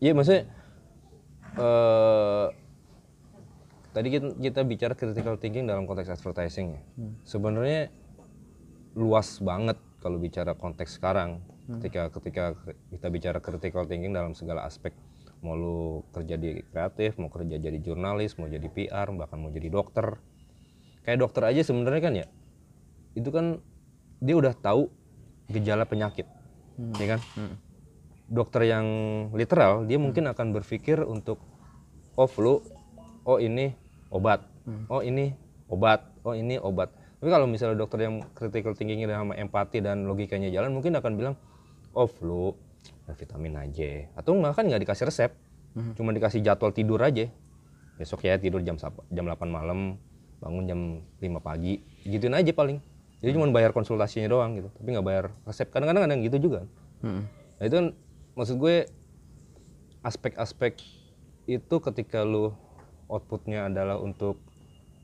Iya maksudnya eh tadi kita, kita bicara critical thinking dalam konteks advertising ya. Sebenarnya luas banget kalau bicara konteks sekarang ketika ketika kita bicara critical thinking dalam segala aspek mau lu kerja di kreatif mau kerja jadi jurnalis mau jadi PR bahkan mau jadi dokter. Kayak dokter aja sebenarnya kan ya itu kan dia udah tahu gejala penyakit ya kan? Dokter yang literal dia mungkin akan berpikir untuk oh flu oh ini obat oh ini obat oh ini obat. Tapi kalau misalnya dokter yang critical thinkingnya sama empati dan logikanya jalan mungkin akan bilang oh flu vitamin aja. Atau bahkan nggak dikasih resep. Cuma dikasih jadwal tidur aja. Besok ya tidur jam jam 8 malam bangun jam 5 pagi. Gituin aja paling. Jadi cuma bayar konsultasinya doang gitu. Tapi nggak bayar resep. Kadang-kadang ada yang gitu juga. Mm-mm. nah itu kan maksud gue aspek-aspek itu ketika lu outputnya adalah untuk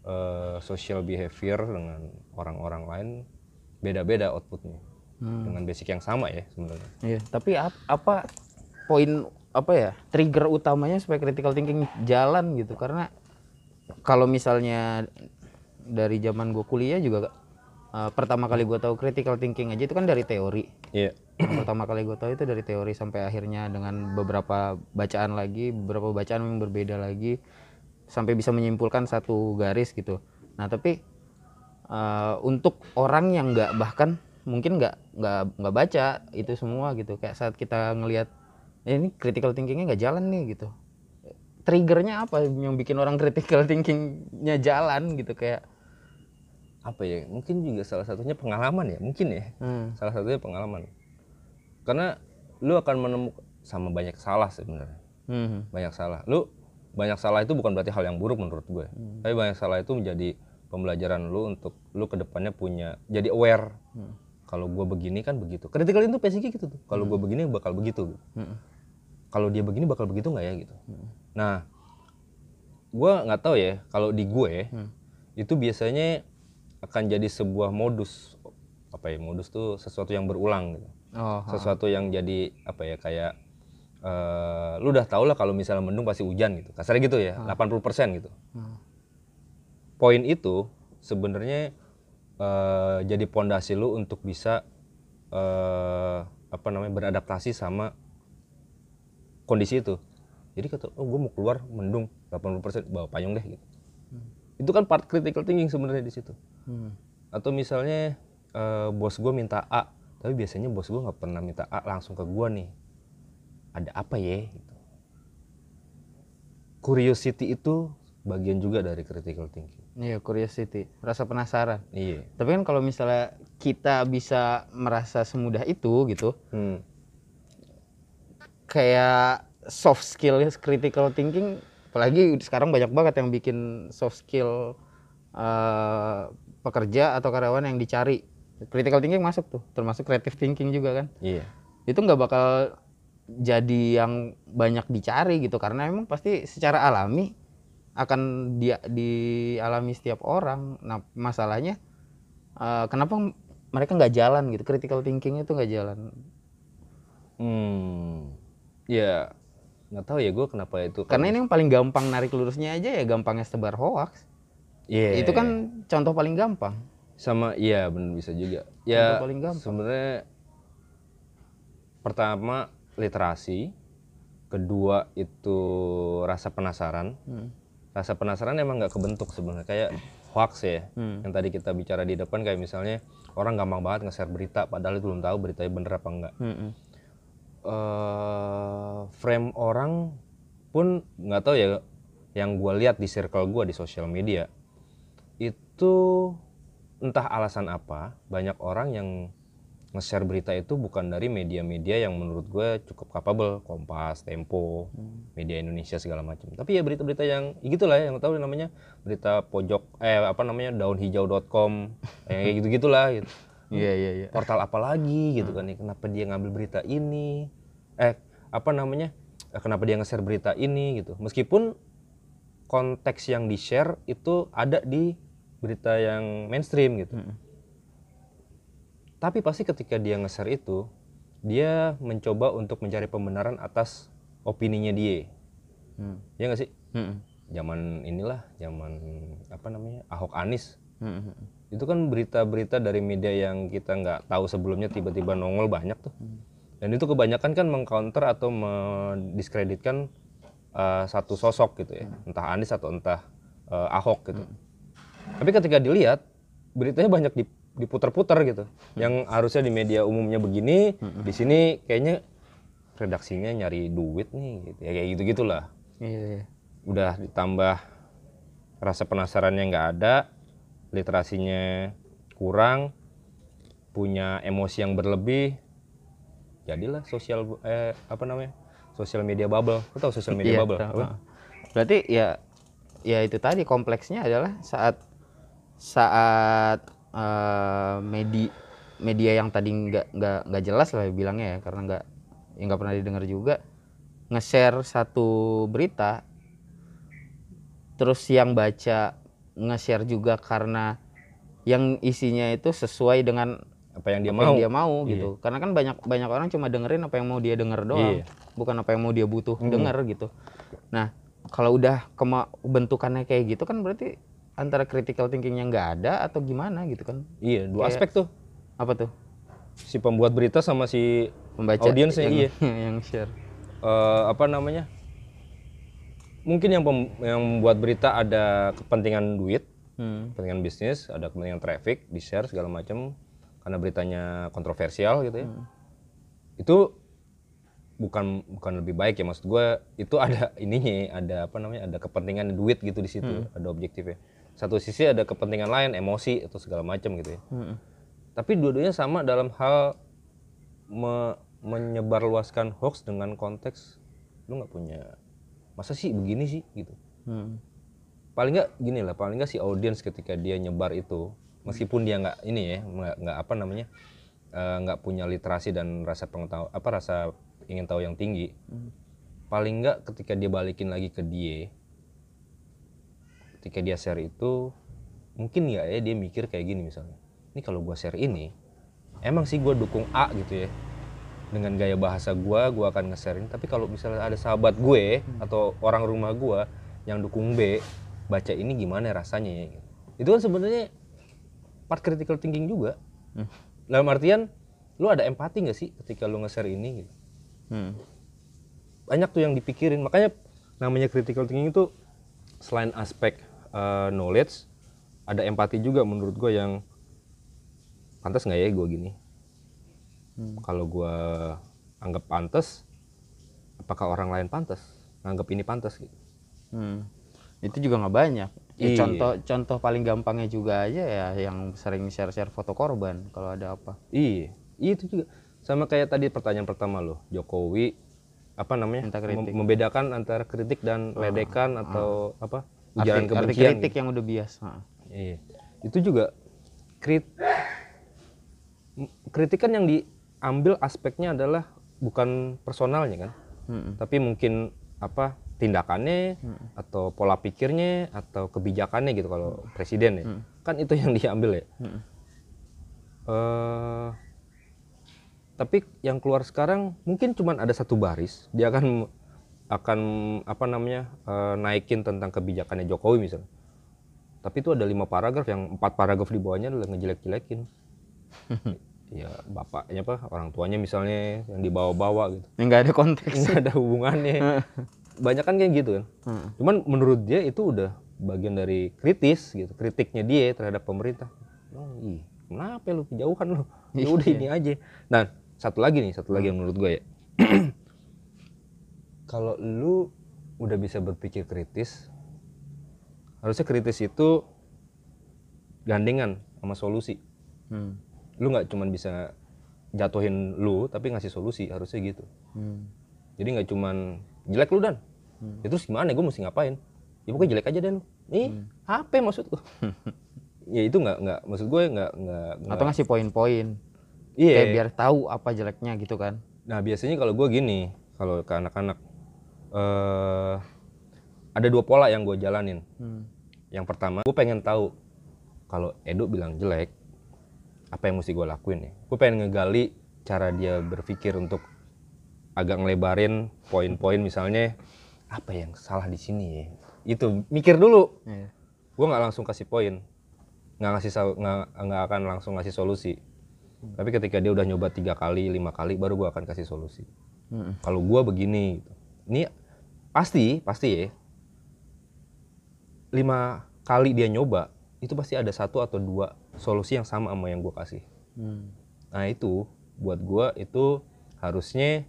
eh, social behavior dengan orang-orang lain beda-beda outputnya dengan basic yang sama ya sebenarnya. Iya, tapi ap- apa poin apa ya trigger utamanya supaya critical thinking jalan gitu? Karena kalau misalnya dari zaman gue kuliah juga eh, pertama kali gue tahu critical thinking aja itu kan dari teori. Iya. Yang pertama kali gue tahu itu dari teori sampai akhirnya dengan beberapa bacaan lagi beberapa bacaan yang berbeda lagi sampai bisa menyimpulkan satu garis gitu. Nah tapi eh, untuk orang yang nggak bahkan mungkin nggak nggak nggak baca itu semua gitu. Kayak saat kita ngelihat "Eh, ini critical thinkingnya nggak jalan nih gitu. Triggernya apa yang bikin orang critical thinkingnya jalan gitu kayak apa ya mungkin juga salah satunya pengalaman ya mungkin ya. Hmm, salah satunya pengalaman. Karena lu akan menemukan sama banyak salah sebenarnya. Hmm, banyak salah. Lu banyak salah itu bukan berarti hal yang buruk menurut gue. Tapi banyak salah itu menjadi pembelajaran lu untuk lu ke depannya punya jadi aware kalau gue begini kan begitu. Critical itu basicnya gitu tuh. Kalau gue begini bakal begitu hmm, kalau dia begini bakal begitu nggak ya gitu. Nah gue nggak tahu ya kalau di gue Hmm. itu biasanya akan jadi sebuah modus apa ya modus tuh sesuatu yang berulang gitu. Oh sesuatu yang jadi apa ya kayak eh, lu udah tau lah kalau misalnya mendung pasti hujan gitu. Kasarnya gitu ya 80% gitu. Hmm. poin itu sebenarnya eh, jadi pondasi lu untuk bisa eh, apa namanya beradaptasi sama kondisi itu. Jadi kata oh gue mau keluar mendung 80% bawa payung deh gitu. Itu kan part critical thinking sebenarnya di situ. Hmm. atau misalnya eh, bos gue minta A tapi biasanya bos gue nggak pernah minta A langsung ke gue nih. Ada apa ya gitu. curiosity itu bagian juga dari critical thinking Iya, curiosity, rasa penasaran. iya Tapi kan kalau misalnya kita bisa merasa semudah itu gitu, hmm. kayak soft skill critical thinking, apalagi sekarang banyak banget yang bikin soft skill eh, pekerja atau karyawan yang dicari. Critical thinking masuk tuh, termasuk creative thinking juga kan. iya Itu nggak bakal jadi yang banyak dicari gitu, karena emang pasti secara alami akan dia dialami setiap orang. Nah masalahnya eh, kenapa mereka nggak jalan gitu? Critical thinking itu nggak jalan. hmm. ya nggak tahu ya gue kenapa itu Karena ini yang paling gampang narik lurusnya aja ya gampangnya sebar hoax. Iya. Itu kan contoh paling gampang. sama iya benar bisa juga ya paling gampang. sebenarnya pertama literasi kedua itu rasa penasaran Hmm. Rasa penasaran emang nggak kebentuk sebenarnya kayak hoax ya Hmm. yang tadi kita bicara di depan kayak misalnya orang gampang banget nge-share berita padahal itu belum tahu beritanya bener apa enggak Mm-mm. eh frame orang pun nggak tahu ya yang gue lihat di circle gue di sosial media itu entah alasan apa banyak orang yang nge-share berita itu bukan dari media-media yang menurut gue cukup capable Kompas, Tempo, media Indonesia segala macam tapi ya berita-berita yang ya gitulah ya, yang tahu namanya berita pojok eh apa namanya daunhijau.com [LAUGHS] yang kayak gitu gitulah gitu. Iya iya iya. portal apa lagi gitu kan ya kenapa dia ngambil berita ini? Eh apa namanya eh, kenapa dia nge-share berita ini gitu. Meskipun konteks yang di share itu ada di berita yang mainstream gitu. Mm-mm. Tapi pasti ketika dia nge-share itu dia mencoba untuk mencari pembenaran atas opininya dia. Hmm. ya nggak sih? Mm-mm. zaman inilah zaman apa namanya Ahok Anis Mm-mm. itu kan berita-berita dari media yang kita nggak tahu sebelumnya tiba-tiba nongol banyak tuh. Dan itu kebanyakan kan mengcounter atau mendiskreditkan uh, satu sosok gitu ya. Entah Anies atau entah uh, Ahok gitu. Tapi ketika dilihat beritanya banyak dip- diputar-putar gitu yang harusnya di media umumnya begini di sini kayaknya redaksinya nyari duit nih gitu ya kayak gitu gitulah Iya iya. udah ditambah rasa penasarannya nggak ada literasinya kurang punya emosi yang berlebih jadilah sosial eh apa namanya sosial media bubble lo tau sosial media Iya, bubble tahu. apa? Berarti ya ya itu tadi kompleksnya adalah saat saat eh, media media yang tadi nggak nggak nggak jelas lah bilangnya ya karena nggak ya nggak pernah didengar juga nge-share satu berita terus yang baca nge-share juga karena yang isinya itu sesuai dengan apa yang dia apa mau yang dia mau Iya. gitu karena kan banyak banyak orang cuma dengerin apa yang mau dia denger doang Iya. bukan apa yang mau dia butuh Hmm. denger gitu nah kalau udah kema bentukannya kayak gitu kan berarti antara critical thinkingnya nggak ada atau gimana gitu kan? Iya dua Kayak- aspek tuh. apa tuh? Si pembuat berita sama si pembaca Audiensnya, yang, iya. [LAUGHS] yang share. Eh, apa namanya? Mungkin yang pem- yang membuat berita ada kepentingan duit hmm. kepentingan bisnis ada kepentingan traffic di share segala macam karena beritanya kontroversial gitu ya. Itu bukan bukan lebih baik ya maksud gue itu ada [LAUGHS] ininya ada apa namanya ada kepentingan duit gitu di situ ada objektifnya satu sisi ada kepentingan lain emosi atau segala macam gitu ya Hmm. tapi dua-duanya sama dalam hal me- menyebarluaskan hoax dengan konteks lu nggak punya masa sih begini sih gitu Hmm. paling nggak gini lah paling nggak si audiens ketika dia nyebar itu meskipun dia nggak ini ya nggak apa namanya eh, nggak punya literasi dan rasa pengetahuan apa rasa ingin tahu yang tinggi paling nggak ketika dia balikin lagi ke dia ketika dia share itu mungkin nggak ya dia mikir kayak gini misalnya ini kalau gua share ini emang sih gua dukung A gitu ya dengan gaya bahasa gua gua akan nge-share ini tapi kalau misalnya ada sahabat gue atau orang rumah gua yang dukung B baca ini gimana rasanya ya gitu. itu kan sebenarnya part critical thinking juga Hmm. dalam artian lu ada empati nggak sih ketika lu nge-share ini gitu Hmm. banyak tuh yang dipikirin makanya namanya critical thinking itu selain aspek uh, knowledge ada empati juga menurut gue yang pantas nggak ya gue gini Hmm. kalau gue anggap pantas apakah orang lain pantas nganggap ini pantas gitu Hmm. Itu juga nggak banyak. Ya, Iya. Contoh contoh paling gampangnya juga aja ya yang sering share-share foto korban kalau ada apa. iya iya itu juga sama kayak tadi pertanyaan pertama lo Jokowi apa namanya. Mem- membedakan antara kritik dan ledekan atau apa ujaran Arti, arti kebencian kritik gitu. yang udah biasa. Iya. Itu juga krit m- kritik kan yang diambil aspeknya adalah bukan personalnya kan, Hmm. tapi mungkin apa tindakannya atau pola pikirnya atau kebijakannya gitu kalau presiden ya. Kan itu yang [LAUGHS] diambil ya. Hmm. Eh, tapi yang keluar sekarang mungkin cuma ada satu baris, dia akan akan apa namanya eh, naikin tentang kebijakannya Jokowi misalnya. Tapi itu ada lima paragraf yang empat paragraf di bawahnya adalah ngejelek-jelekin. [LAUGHS] ya bapaknya apa orang tuanya misalnya yang dibawa-bawa gitu. Yang nggak ada konteks. Nggak ada hubungannya. [LAUGHS] Banyak kan kayak gitu kan. Hmm. Cuman menurut dia itu udah bagian dari kritis gitu, kritiknya dia terhadap pemerintah. Oh, ih, kenapa lu kejauhan lu? [LAUGHS] Ya udah ini aja. Nah, satu lagi nih, satu lagi yang menurut gue ya. [CLEARS THROAT] Kalau lu udah bisa berpikir kritis, harusnya kritis itu gandengan sama solusi. Hmm. Lu nggak cuman bisa jatuhin lu, tapi ngasih solusi, harusnya gitu. Hmm. Jadi nggak cuman jelek lu dan. Ya terus gimana? Gue mesti ngapain? Ya pokoknya jelek aja deh lu. Nih, apa maksud lu? [LAUGHS] ya itu nggak nggak maksud gue nggak nggak Atau ngasih poin-poin. iya. Kayak biar tahu apa jeleknya gitu kan. Nah biasanya kalau gue gini, kalau ke anak-anak eh ada dua pola yang gue jalanin. Hmm. Yang pertama, gue pengen tahu kalau Edo bilang jelek, apa yang mesti gue lakuin ya? Gue pengen ngegali cara dia berpikir untuk agak ngelebarin poin-poin misalnya apa yang salah di sini ya? Itu mikir dulu. Iya. Gue nggak langsung kasih poin, nggak ngasih nggak akan langsung ngasih solusi. Tapi ketika dia udah nyoba tiga kali, lima kali, baru gue akan kasih solusi. Hmm. Kalau gue begini, gitu. Ini pasti pasti ya lima kali dia nyoba itu pasti ada satu atau dua solusi yang sama sama yang gue kasih. Hmm. Nah itu buat gue itu harusnya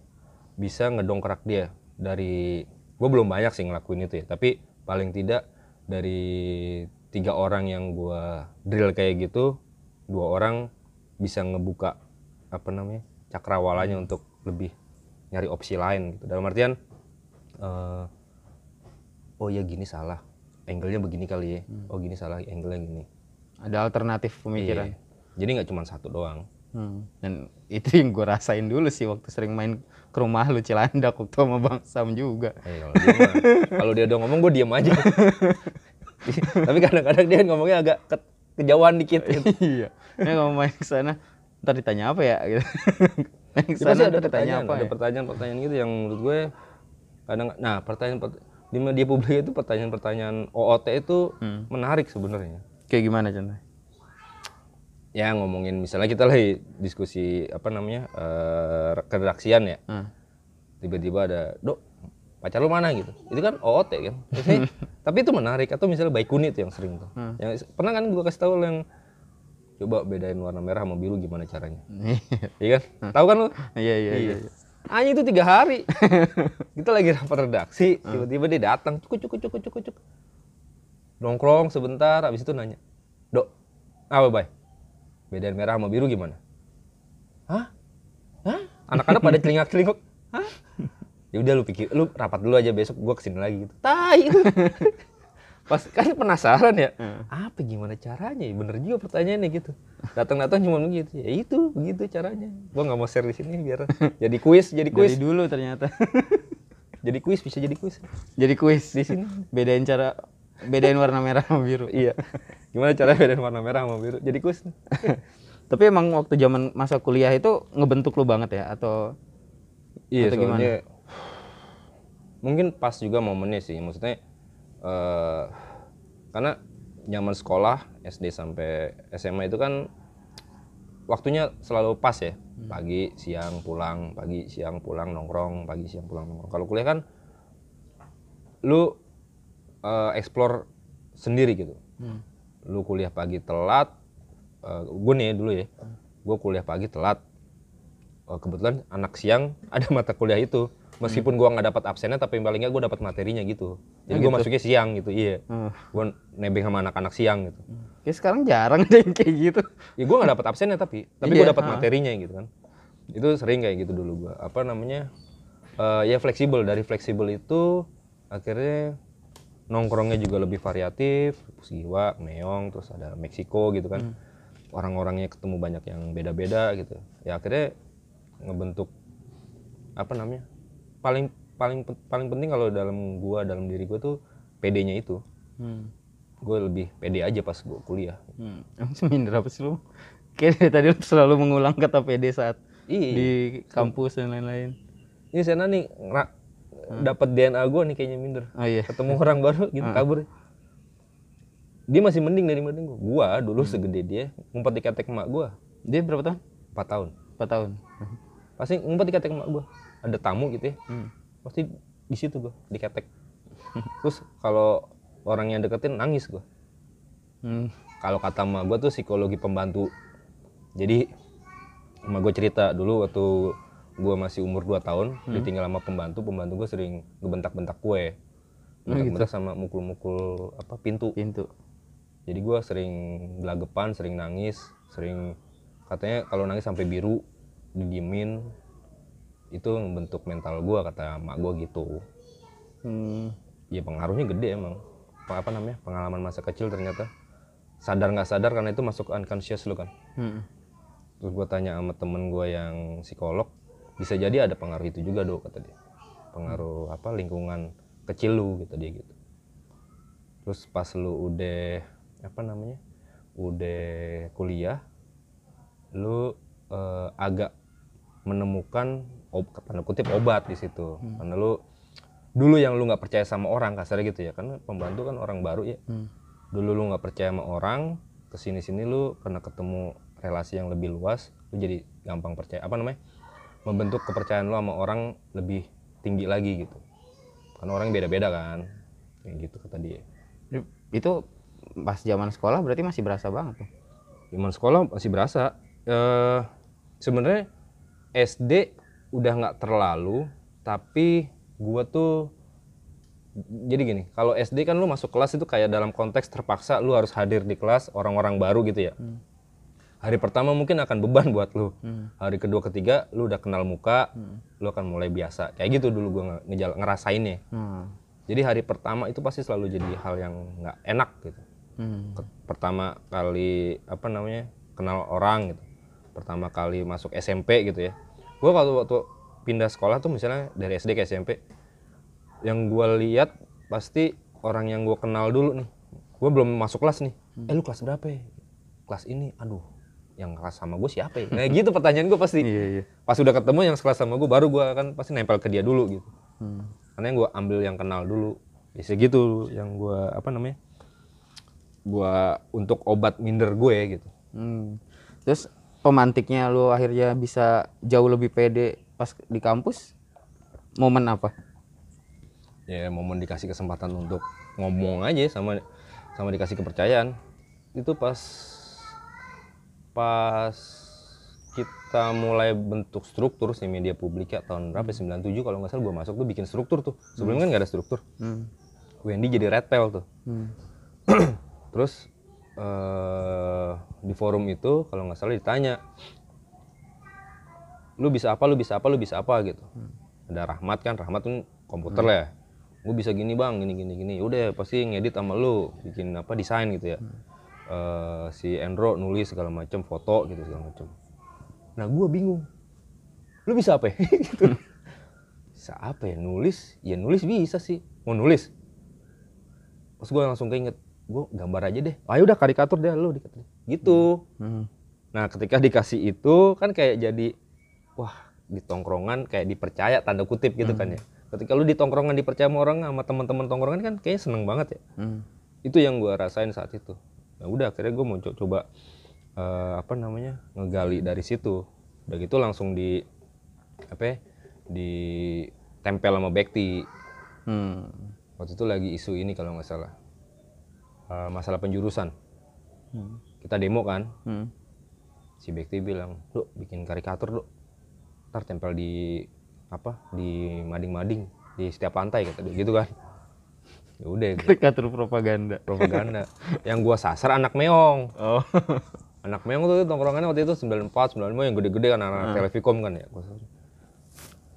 bisa ngedongkrak dia dari gue belum banyak sih ngelakuin itu ya tapi paling tidak dari tiga orang yang gue drill kayak gitu dua orang bisa ngebuka apa namanya cakrawalanya untuk lebih nyari opsi lain gitu dalam artian eh, oh ya gini salah angle-nya begini kali ya oh gini salah angle-nya gini Ada alternatif pemikiran. Iya. jadi nggak cuma satu doang Hmm. Dan itu yang gue rasain dulu sih waktu sering main ke rumah lu Cilandak waktu sama Bang Sam juga. Kalau dia mah- kalau dia udah ngomong gue diem aja [LAUGHS] tapi kadang-kadang dia ngomongnya agak ke- kejauhan dikit gitu. [LAUGHS] iya. Ini kalau main ke sana ntar ditanya apa ya gitu. [LAUGHS] main ke Ya, sana ntar ditanya pertanyaan, apa ada ya. pertanyaan-pertanyaan gitu yang menurut gue kadang nah pertanyaan pert- di media publik itu pertanyaan-pertanyaan OOT itu Hmm. menarik sebenarnya. Kayak gimana contohnya? Ya ngomongin misalnya kita lagi diskusi apa namanya eh keredaksian ya, Hmm. tiba-tiba ada dok pacar lu mana gitu, itu kan OOT kan. [LAUGHS] Tapi itu menarik atau misalnya baik kunit yang sering tuh. Hmm. Yang pernah kan gue kasih tahu yang coba bedain warna merah sama biru gimana caranya, [LAUGHS] iya kan? Tahu kan lu? Iya iya iya. Hanya itu tiga hari. [LAUGHS] kita lagi rapat redaksi, tiba-tiba dia datang, cukuk cukuk cukuk cukuk cukuk. Nongkrong sebentar, habis itu nanya, dok, apa bay? Bedain merah sama biru gimana? Hah? Hah? Anak-anak pada celingak celinguk. Hah? [LAUGHS] Ya udah lu pikir, lu rapat dulu aja besok gua ke sini lagi gitu. Tai. [LAUGHS] Pas kan penasaran ya, apa gimana caranya? Ya, Bener juga pertanyaannya gitu. Datang-datang cuma begitu. Ya itu, begitu caranya. Gua nggak mau share di sini biar [LAUGHS] jadi kuis, jadi Dari kuis. dulu ternyata. [LAUGHS] Jadi kuis bisa jadi kuis. Jadi kuis Di sini. Bedain cara bedain warna merah sama biru. Iya. Gimana caranya bedain warna merah sama biru? Jadi kuis. [LAUGHS] Tapi emang waktu zaman masa kuliah itu ngebentuk lu banget ya atau Iya, Atau gimana? [SIGHS] mungkin pas juga momennya sih. Maksudnya eh karena zaman sekolah SD sampai SMA itu kan waktunya selalu pas ya. Pagi, siang, pulang, pagi, siang, pulang, nongkrong, pagi, siang, pulang, nongkrong. Kalau kuliah kan lu eh, explore sendiri gitu. Hmm. Lu kuliah pagi telat, gue nih dulu ya, gue kuliah pagi telat. Eh, kebetulan anak siang [LAUGHS] ada mata kuliah itu. Meskipun gua nggak dapat absennya, tapi paling nggak gue dapat materinya gitu. Jadi gue masuknya siang gitu, iya. Hmm. Gue nebeng sama anak-anak siang gitu. Kayak sekarang jarang yang kayak gitu. Ya gue nggak dapat absennya tapi, tapi Iya, gue dapat ha. materinya gitu kan. Itu sering kayak gitu dulu gue. Apa namanya? eh, ya fleksibel. Dari fleksibel itu akhirnya nongkrongnya juga lebih variatif. Pusgiwa, Meong, terus ada Meksiko gitu kan. Orang-orangnya ketemu banyak yang beda-beda gitu. Ya akhirnya ngebentuk apa namanya? Paling paling paling penting kalau dalam gua dalam diri gue tuh PD-nya itu. Hmm. Gue lebih pede aja pas gue kuliah. Hmm. [LAUGHS] Emang seminder apa sih lu? Kayak dari tadi lu selalu mengulang kata PD saat Iya. di kampus dan lain-lain. ini sana nih ngera- dapat DNA gue nih kayaknya minder Oh iya. ketemu orang baru [LAUGHS] gitu kabur dia masih mending dari mending gue gua dulu segede dia ngumpet di ketek emak gue Dia berapa tahun? 4 tahun 4 tahun. pasti ngumpet di ketek emak gue ada tamu gitu ya. Hmm. pasti di situ gue di ketek. [LAUGHS] Terus kalau orang yang deketin nangis gue Hmm. kalau kata emak gue tuh psikologi pembantu. Jadi emak gue cerita dulu waktu gue masih umur 2 tahun ditinggal sama pembantu pembantu gue sering ngebentak-bentak kue. Bentak-bentak sama mukul-mukul apa pintu. Pintu. jadi gue sering gelagapan sering nangis sering katanya kalau nangis sampai biru didiemin itu membentuk mental gue kata emak gue gitu. Hmm. ya pengaruhnya gede emang. Apa, apa namanya pengalaman masa kecil ternyata. Sadar nggak sadar karena itu masuk unconscious lu kan. Hmm. terus gue tanya sama temen gue yang psikolog bisa jadi ada pengaruh itu juga dok kata dia. Pengaruh apa lingkungan kecil lu gitu dia gitu. Terus pas lu udah apa namanya udah kuliah lu eh, agak menemukan ob, tanda kutip obat di situ. Karena lu dulu yang lu nggak percaya sama orang kasarnya gitu ya. Karena pembantu kan orang baru ya. Hmm. dulu lu nggak percaya sama orang ke sini sini lu karena ketemu relasi yang lebih luas lu jadi gampang percaya apa namanya membentuk kepercayaan lu sama orang lebih tinggi lagi gitu. Karena orang beda-beda kan kayak gitu kata dia. Itu pas zaman sekolah berarti masih berasa banget tuh. Iman sekolah masih berasa. Eh sebenarnya SD udah nggak terlalu tapi gua tuh jadi gini kalau SD kan lu masuk kelas itu kayak dalam konteks terpaksa lu harus hadir di kelas orang-orang baru gitu ya. Hari pertama mungkin akan beban buat lu. Hmm. hari kedua ketiga lu udah kenal muka lu akan mulai biasa. Kayak gitu dulu gue ngejal ngerasainnya. Hmm. jadi hari pertama itu pasti selalu jadi hal yang nggak enak gitu. Hmm. Pertama kali apa namanya kenal orang gitu. Pertama kali masuk SMP gitu ya gue kalau waktu pindah sekolah tuh misalnya dari SD ke SMP yang gue lihat pasti orang yang gue kenal dulu nih gue belum masuk kelas nih eh lu kelas berapa ya? kelas ini aduh yang kelas sama gue siapa ya? nah gitu pertanyaan gue pasti Iya, iya. pas udah ketemu yang sekelas sama gue baru gue kan pasti nempel ke dia dulu gitu Hmm. karena yang gue ambil yang kenal dulu bisa gitu yang gue apa namanya gue untuk obat minder gue gitu Hmm. Terus pemantiknya lu akhirnya bisa jauh lebih pede pas di kampus? Momen apa? ya momen dikasih kesempatan untuk ngomong aja sama sama dikasih kepercayaan itu pas pas kita mulai bentuk struktur si media publik ya tahun berapa ya? 97 kalau nggak salah gue masuk tuh bikin struktur tuh sebelumnya kan nggak ada struktur Hmm. Wendy jadi red tail tuh Hmm. [CLEARS THROAT] terus eh di forum itu kalau nggak salah ditanya lu bisa apa lu bisa apa lu bisa apa? gitu. Ada Rahmat kan Rahmat kan komputer lah ya. Gue bisa gini bang gini gini gini. Udah pasti ngedit sama lu bikin apa desain gitu ya. Eh, si Endro nulis segala macam foto gitu segala macam nah gue bingung. Lu bisa apa ya? [LAUGHS] gitu. Bisa apa ya nulis? Ya nulis bisa sih. Mau nulis? Pas gue langsung keinget gue gambar aja deh. Ayo udah karikatur deh lu gitu. Hmm. nah ketika dikasih itu kan kayak jadi wah di tongkrongan kayak dipercaya tanda kutip gitu kan ya. Ketika lu di tongkrongan dipercaya sama orang sama teman-teman tongkrongan kan kayaknya seneng banget ya. Hmm. itu yang gue rasain saat itu. Ya udah akhirnya gue mau co- coba eh, apa namanya ngegali dari situ. Udah gitu langsung di apa ya, di tempel sama Bekti. Hmm. waktu itu lagi isu ini kalau nggak salah Eh, masalah penjurusan Hmm. kita demo kan Hmm. si Bekti bilang lu bikin karikatur lu ntar tempel di apa di mading-mading di setiap lantai kata dia gitu kan [LAUGHS] ya udah gua- Karikatur propaganda. propaganda yang gua sasar anak meong Oh. [LAUGHS] anak meong tuh tongkrongannya waktu itu 94 95 yang gede-gede kan anak, -anak televikom kan ya gua.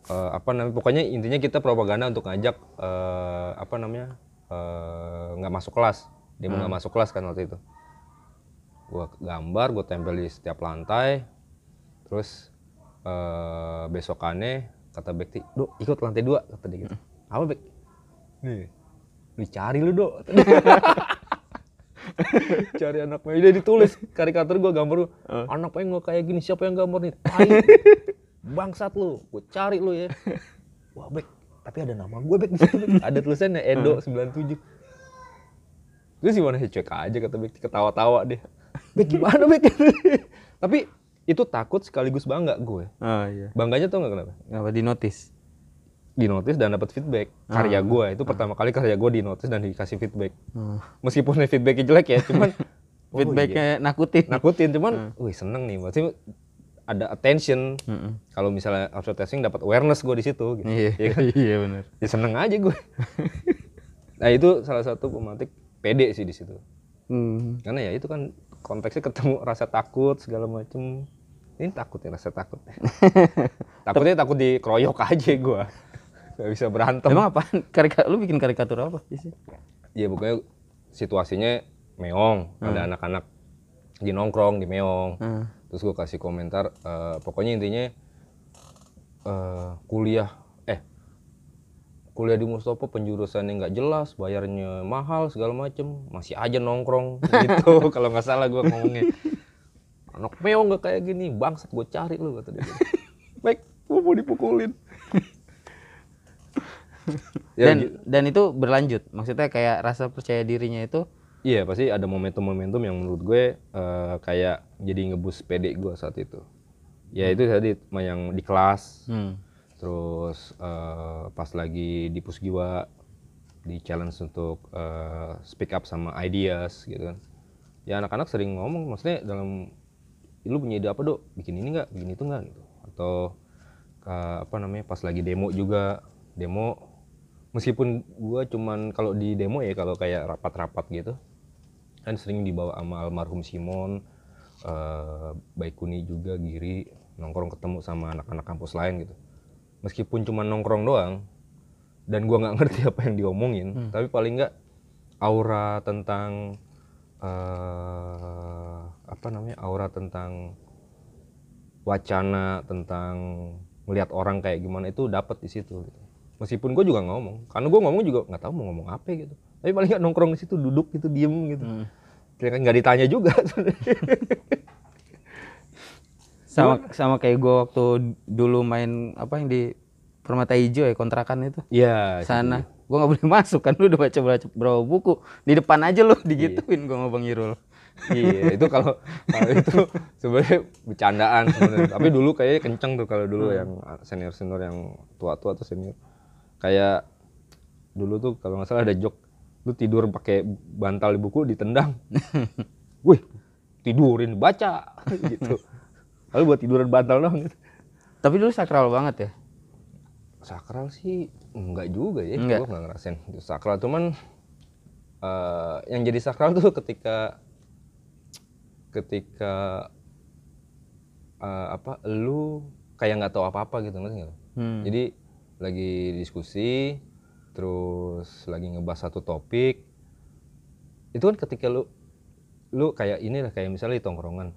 Eh, apa namanya pokoknya intinya kita propaganda untuk ngajak eh, apa namanya nggak masuk kelas dia mau nggak masuk kelas kan waktu itu. Gua gambar gua tempel di setiap lantai. Terus eh, besokannya kata Bekti do ikut lantai dua kata dia gitu. Apa Bek? Nih. Lu cari lu do cari anak meong dia ditulis. Karikatur gua gambar gua anak meong nggak kayak gini siapa yang gambar nih? Tai. [LAUGHS] Bangsat lu gua cari lu ya. [LAUGHS] Wah Bek tapi ada nama gue Bek di situ Bek. ada tulisannya Edo 97 Terus gimana sih cuek aja kata Bek ketawa-tawa deh. Bek gimana Bek? Tapi itu takut sekaligus bangga gue. Oh iya. Bangganya tuh nggak kenapa? Apa di notice? Di notice dan dapat feedback. Karya gue itu pertama kali karya gue di notice dan dikasih feedback. Oh. Meskipun feedbacknya jelek ya, cuman [LAUGHS] oh Feedbacknya nakutin. iya. nakutin cuman, wih seneng nih. Berarti ada attention. Mm-mm. Kalau misalnya advertising dapat awareness gue di situ. Gitu. Iya. Iya kan? [LAUGHS] Iya benar. Ya seneng aja gue. [LAUGHS] nah itu salah satu pemantik pede sih di situ. Hmm. karena ya itu kan konteksnya ketemu [LAUGHS] rasa takut segala macem ini takut ya rasa takut [LAUGHS] takutnya takut dikeroyok aja gua nggak bisa berantem Emang apa? Karika lu bikin karikatur apa sih? ya pokoknya situasinya meong ada anak-anak di nongkrong di meong Hmm. terus gua kasih komentar eh, pokoknya intinya eh, kuliah kuliah di Mustopo penjurusannya nggak jelas bayarnya mahal segala macem. Masih aja nongkrong gitu. [LAUGHS] Kalau nggak salah gua ngomongnya. Anak meong nggak kayak gini. Bangsat gue cari lu kata dia. [LAUGHS] Baik gua mau dipukulin. [LAUGHS] Ya, dan gi- dan itu berlanjut. Maksudnya kayak rasa percaya dirinya itu? Iya pasti ada momentum-momentum yang menurut gue eh, kayak jadi ngebus pede gue saat itu. Ya itu tadi yang di kelas, hmm. Terus eh, pas lagi di pusgiwa di challenge untuk eh, speak up sama ideas gitu kan. Ya anak-anak sering ngomong, maksudnya dalam lu punya ide apa dok? Bikin ini nggak? Bikin itu nggak gitu? Atau eh, apa namanya pas lagi demo juga demo meskipun gua cuman kalau di demo ya kalau kayak rapat-rapat gitu kan sering dibawa sama almarhum Simon eh Baikuni juga Giri nongkrong ketemu sama anak-anak kampus lain gitu meskipun cuma nongkrong doang dan gua nggak [LAUGHS] ngerti apa yang diomongin tapi paling nggak aura tentang eh apa namanya aura tentang wacana tentang melihat orang kayak gimana itu dapat di situ gitu. meskipun gue juga ngomong karena gue ngomong juga nggak tahu mau ngomong apa gitu tapi paling nggak nongkrong di situ duduk gitu diem gitu Hmm. Kayak nggak ditanya juga [LAUGHS] Sama sama kayak gue waktu dulu main apa yang di Permata Hijau ya kontrakan itu. Iya. Sana. Gue nggak boleh [LAUGHS] masuk kan lu udah baca baca berapa buku di depan aja lu digituin gue sama Bang Irul. iya [LAUGHS] itu kalau kalau itu sebenarnya bercandaan sebenarnya tapi dulu kayaknya kenceng tuh kalau dulu yang senior senior yang tua tua tuh senior kayak dulu tuh kalau nggak salah ada jok lu tidur pakai bantal di buku ditendang [LAUGHS] wih tidurin baca gitu lalu buat tiduran bantal dong gitu. Tapi dulu sakral banget ya. sakral sih enggak juga ya Enggak. gue nggak ngerasain itu sakral cuman eh, yang jadi sakral tuh ketika ketika eh, apa lu kayak nggak tahu apa-apa gitu ngerti nggak? Hmm. jadi lagi diskusi terus lagi ngebahas satu topik itu kan ketika lu lu kayak ini lah kayak misalnya di tongkrongan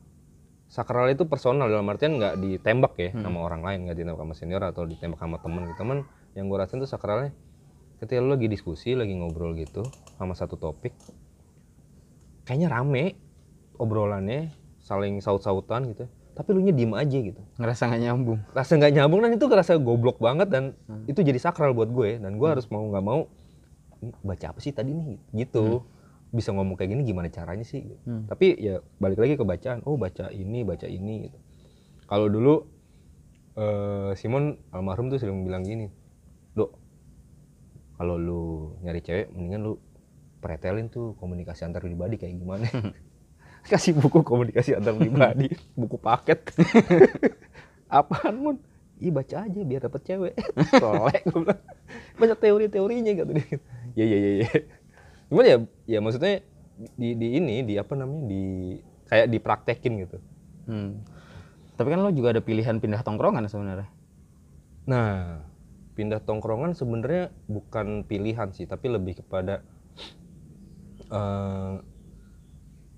sakral itu personal dalam artian nggak ditembak ya sama orang lain nggak ditembak sama senior atau ditembak sama temen temen yang gue rasain tuh sakralnya ketika lu lagi diskusi lagi ngobrol gitu sama satu topik kayaknya rame obrolannya saling saut-sautan gitu tapi lu nya diem aja gitu. Ngerasa nggak nyambung. rasa nggak nyambung dan itu rasa goblok banget dan itu jadi sakral buat gue dan gue harus mau nggak mau "Ini baca apa sih tadi nih? Gitu bisa ngomong kayak gini gimana caranya sih? Gitu. Hmm. tapi ya balik lagi ke bacaan oh baca ini baca ini gitu. Kalau dulu eh, Simon almarhum tuh sering bilang gini lo kalau lu nyari cewek mendingan lu pretelin tuh komunikasi antar pribadi kayak gimana. [LAUGHS] Kasih buku komunikasi antar pribadi [LAUGHS] buku paket. [LAUGHS] Apaan mun? Ih baca aja biar dapet cewek. Solek gue bilang. Banyak teori-teorinya gitu dia. Ya ya ya ya. Cuman ya ya maksudnya di, di ini di apa namanya di kayak dipraktekin gitu Hmm. Tapi kan lo juga ada pilihan pindah tongkrongan sebenarnya. Nah, pindah tongkrongan sebenarnya bukan pilihan sih, tapi lebih kepada eh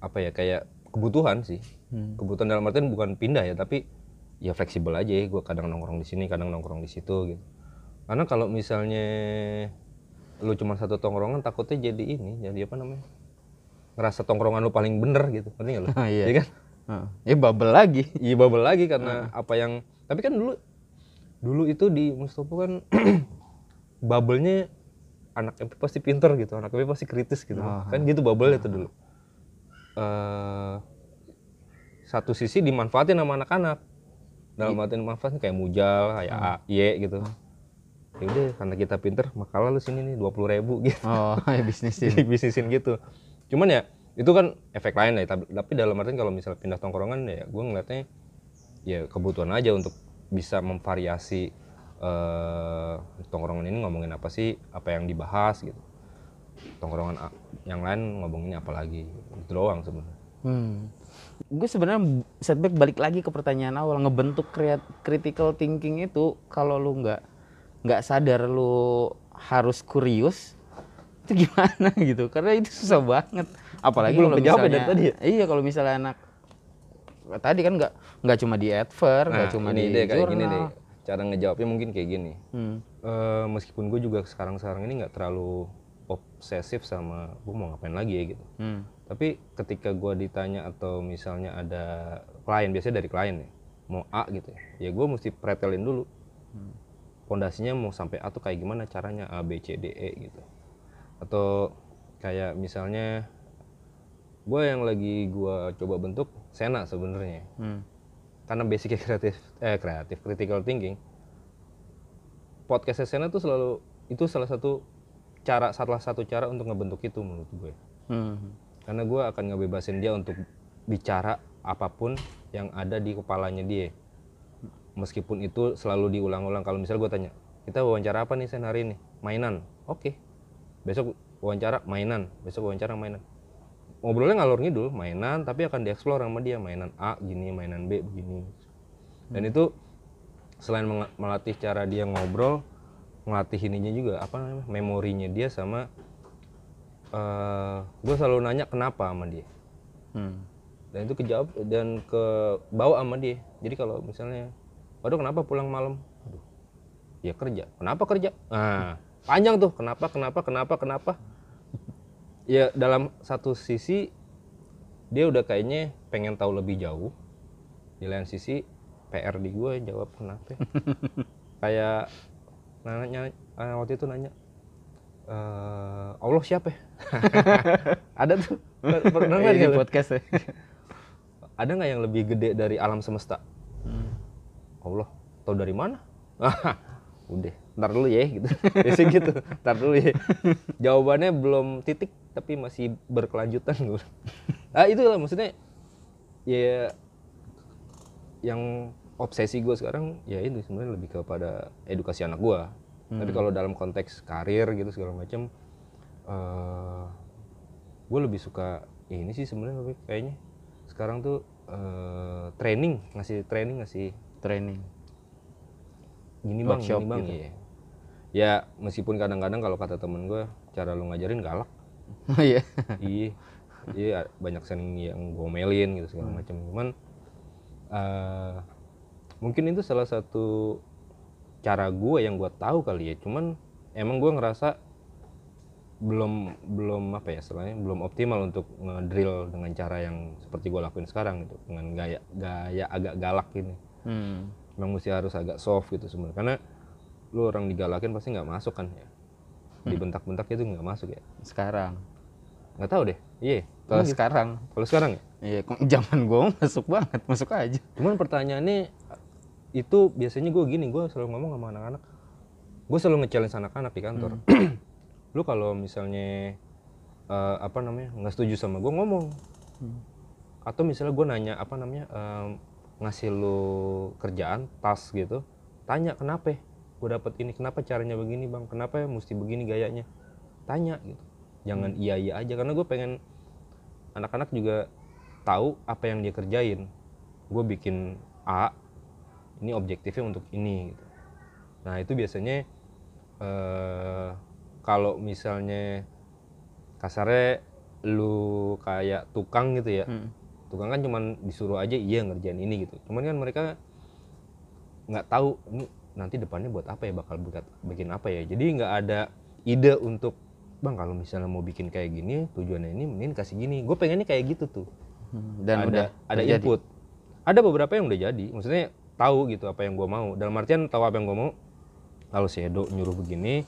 apa ya kayak kebutuhan sih. Hmm. Kebutuhan dalam artian bukan pindah ya, tapi ya fleksibel aja ya. Gue kadang nongkrong di sini, kadang nongkrong di situ gitu. Karena kalau misalnya lu cuma satu tongkrongan, takutnya jadi ini, jadi apa namanya? Ngerasa tongkrongan lu paling bener gitu, ngerti nggak lu? [LAUGHS] Ah, iya. Iya kan? Heeh. Ya bubble lagi. [LAUGHS] Iya bubble lagi karena apa yang tapi kan dulu dulu itu di Mustopo kan [CLEARS THROAT] bubble-nya anak MP pasti pinter gitu, anak MP pasti kritis gitu. Ah. Kan gitu bubble itu dulu. eh satu sisi dimanfaatin sama anak-anak. Dalam artian manfaatnya kayak mujal, kayak A, Y gitu. Ya udah karena kita pinter, makalah lu sini nih 20 ribu gitu. Oh, [LAUGHS] ya bisnis Jadi bisnisin [LAUGHS] gitu. Cuman ya itu kan efek lain lah. Tapi, dalam artian kalau misalnya pindah tongkrongan ya gue ngeliatnya ya kebutuhan aja untuk bisa memvariasi eh tongkrongan ini ngomongin apa sih, apa yang dibahas gitu. Tongkrongan yang lain ngomongin apa lagi. Itu doang sebenarnya. Hmm. Gue sebenarnya setback balik lagi ke pertanyaan awal ngebentuk kreat- critical thinking itu kalau lu nggak nggak sadar lu harus kurius itu gimana [LAUGHS] gitu karena itu susah banget apalagi Belum kalau ya misalnya dari tadi ya? iya kalau misalnya anak tadi kan nggak nggak cuma di adver nggak Nah, cuma ini di deh kayak gini deh. Cara ngejawabnya mungkin kayak gini. Hmm. Eh, meskipun gue juga sekarang-sekarang ini nggak terlalu obsesif sama gue mau ngapain lagi ya gitu. Hmm. Tapi ketika gua ditanya atau misalnya ada klien, biasanya dari klien ya, mau A gitu ya, ya gue mesti pretelin dulu. Pondasinya mau sampai A tuh kayak gimana caranya A, B, C, D, E gitu. Atau kayak misalnya gue yang lagi gua coba bentuk Sena sebenarnya. Hmm. Karena basicnya [LAUGHS] kreatif, eh kreatif, critical thinking. Podcast Sena tuh selalu itu salah satu cara salah satu cara untuk ngebentuk itu menurut gue Hmm. karena gue akan ngebebasin dia untuk bicara apa pun yang ada di kepalanya dia meskipun itu selalu diulang-ulang. Kalau misalnya gue tanya kita wawancara apa nih Sen hari ini? Mainan. Oke. Besok wawancara mainan. Besok wawancara mainan. Ngobrolnya ngalor ngidul mainan tapi akan dieksplor sama dia. Mainan A gini mainan B begini. Dan itu selain melatih cara dia ngobrol ngelatih ininya juga apa namanya memorinya dia sama eh gue selalu nanya kenapa sama dia. Hmm. dan itu kejawab dan ke bawa sama dia. Jadi kalau misalnya waduh kenapa pulang malam aduh ya kerja kenapa kerja nah panjang tuh kenapa kenapa kenapa kenapa ya dalam satu sisi dia udah kayaknya pengen tahu lebih jauh di lain sisi PR di gue jawab kenapa [LAUGHS] kayak nanya eh, waktu itu nanya eh, Allah siapa ya? [LAUGHS] ada tuh pernah nggak Eh, di dia? podcast ya. ada nggak yang lebih gede dari alam semesta? Hmm. Allah, tahu dari mana? [LAUGHS] Udah, ntar dulu ya gitu. [LAUGHS] Biasanya gitu, ntar dulu ya. Jawabannya belum titik, tapi masih berkelanjutan. gitu. [LAUGHS] ah itu lah maksudnya, ya yang obsesi gue sekarang ya itu sebenarnya lebih kepada edukasi anak gue. Tapi kalau dalam konteks karir gitu segala macam, eh gue lebih suka ini sih sebenarnya lebih kayaknya sekarang tuh eh, training ngasih training ngasih Training. gini bang Workshop gini bang gitu. iya. Ya meskipun kadang-kadang kalau kata temen gue cara lu ngajarin galak. [LAUGHS] Oh iya. iya. Iya banyak sering yang gomelin gitu segala macam cuman eh, mungkin itu salah satu cara gue yang gue tahu kali ya. Cuman emang gue ngerasa belum belum apa ya istilahnya belum optimal untuk ngedrill dengan cara yang seperti gue lakuin sekarang gitu dengan gaya gaya agak galak ini Hmm. memang mesti harus agak soft gitu sebenarnya. Karena lu orang digalakin pasti nggak masuk kan ya? Dibentak-bentak itu nggak masuk ya? Sekarang. nggak tahu deh. Iya Kalau Emang gitu? sekarang, kalau sekarang ya? Iya zaman gue [LAUGHS] masuk banget, masuk aja. cuman pertanyaannya itu biasanya gue gini gue selalu ngomong sama anak-anak. Gue selalu nge-challenge anak-anak di kantor. [CLEARS THROAT] Lu kalau misalnya eh, apa namanya nggak setuju sama gue ngomong. Atau misalnya gue nanya apa namanya em, ngasih lu kerjaan tas gitu tanya kenapa gue dapet ini kenapa caranya begini bang? Kenapa ya mesti begini gayanya? Tanya gitu. Jangan iya iya aja karena gue pengen anak-anak juga tahu apa yang dia kerjain. Gue bikin A ini objektifnya untuk ini gitu. nah itu biasanya eh kalau misalnya kasarnya lu kayak tukang gitu ya Hmm. Tukang kan cuman disuruh aja iya ngerjain ini gitu. Cuman kan mereka nggak tahu ini nanti depannya buat apa ya? Bakal buat bikin apa ya? Jadi nggak ada ide untuk bang kalau misalnya mau bikin kayak gini tujuannya ini mending kasih gini. Gue pengennya kayak gitu tuh. Hmm. Dan ada udah ada terjadi. input. Ada beberapa yang udah jadi maksudnya tahu gitu apa yang gue mau. Dalam artian tahu apa yang gue mau. Kalau si Edo nyuruh begini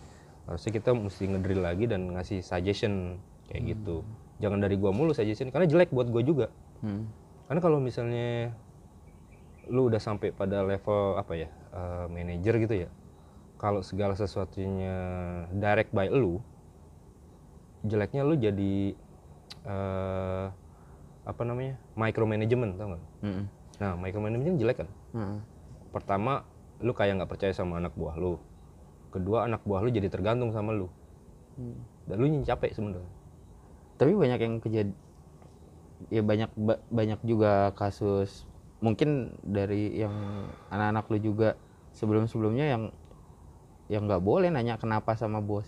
harusnya kita mesti ngedrill lagi dan ngasih suggestion kayak gitu. Jangan dari gua mulu suggestion karena jelek buat gue juga Hmm. karena kalau misalnya lu udah sampai pada level apa ya eh, manajer gitu ya kalau segala sesuatunya direct by lu jeleknya lu jadi eh, apa namanya micromanagement tau nggak Hmm. nah micromanagement jelek kan Hmm. pertama lu kayak nggak percaya sama anak buah lu kedua anak buah lu jadi tergantung sama lu Hmm. dan lu capek sebenarnya Tapi banyak yang kejadian ya banyak ba- banyak juga kasus mungkin dari yang anak-anak lu juga sebelum-sebelumnya yang yang nggak boleh nanya kenapa sama bos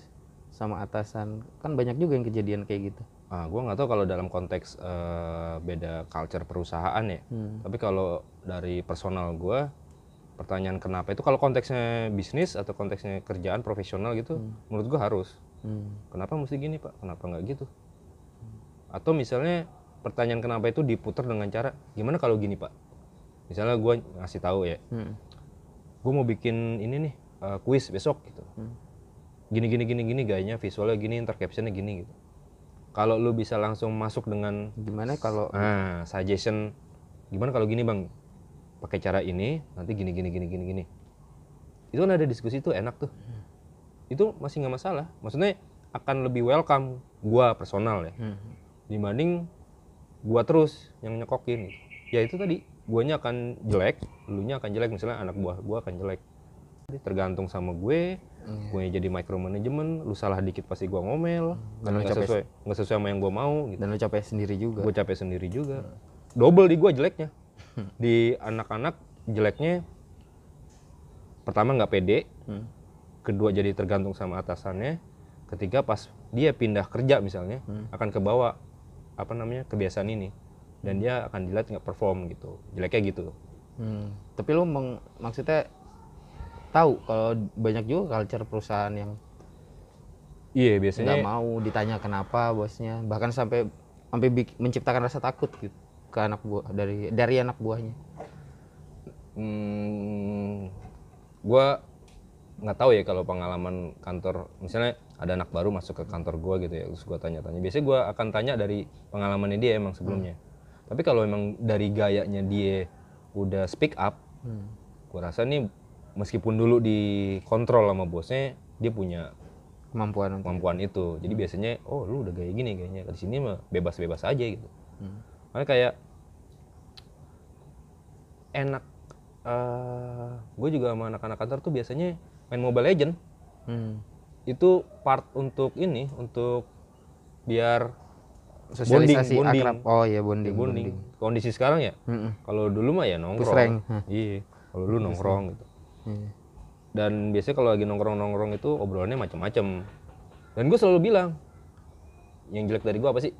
sama atasan kan banyak juga yang kejadian kayak gitu ah gua nggak tahu kalau dalam konteks eh, beda culture perusahaan ya Hmm. Tapi kalau dari personal gue, pertanyaan kenapa itu kalau konteksnya bisnis atau konteksnya kerjaan profesional gitu, menurut gue harus. Hmm. Kenapa mesti gini pak? Kenapa nggak gitu? Atau misalnya pertanyaan kenapa itu diputar dengan cara gimana kalau gini pak? Misalnya gue ngasih tahu ya, Hmm. gue mau bikin ini nih eh, kuis besok gitu. Hmm. Gini gini gini gini gayanya visualnya gini, ntar captionnya gini gitu. Kalau lu bisa langsung masuk dengan gimana kalau Nah, suggestion gimana kalau gini bang, pakai cara ini nanti gini gini gini gini gini. Itu kan ada diskusi tuh enak tuh. Itu masih nggak masalah. Maksudnya akan lebih welcome gua personal ya Hmm. dibanding gua terus yang nyekokin. Ya itu tadi guanya akan jelek, elunya akan jelek misalnya anak buah gua akan jelek. tergantung sama gue gue jadi micromanagement lu salah dikit pasti gue ngomel Dan lu capek- sesuai nggak sesuai sama yang gue mau gitu Dan lu capek sendiri juga. gue capek sendiri juga double di gue jeleknya [LAUGHS] di anak-anak jeleknya pertama nggak pede Hmm. kedua jadi tergantung sama atasannya ketiga pas dia pindah kerja misalnya akan kebawa apa namanya kebiasaan ini. Dan dia akan dilihat nggak perform gitu. Jeleknya gitu. Hmm. Tapi lu meng- maksudnya tahu kalau banyak juga culture perusahaan yang iya nggak biasanya mau ditanya kenapa bosnya, bahkan sampai sampai menciptakan rasa takut gitu ke anak buah dari dari anak buahnya. hmm, gue nggak tahu ya kalau pengalaman kantor. Misalnya ada anak baru masuk ke kantor gue gitu ya terus gue tanya-tanya. Biasanya gue akan tanya dari pengalamannya dia emang sebelumnya. Tapi kalau emang dari gayanya dia udah speak up Hmm. gue rasa nih meskipun dulu dikontrol sama bosnya dia punya Kemampuan kemampuan itu. Jadi biasanya oh lu udah gaya gini kayaknya. Di sini mah bebas-bebas aja gitu. Hmm. Makanya kayak enak gue juga sama anak-anak kantor tuh biasanya main Mobile Legend Hmm. Itu part untuk ini untuk biar Sosialisasi bonding. akrab. Oh iya bonding. bonding. Kondisi sekarang ya, Mm-mm. kalau dulu mah ya nongkrong. Iya, kalau dulu nongkrong gitu. Iya. Dan biasanya kalau lagi nongkrong-nongkrong itu obrolannya macam-macam. Dan gue selalu bilang, yang jelek dari gue apa sih?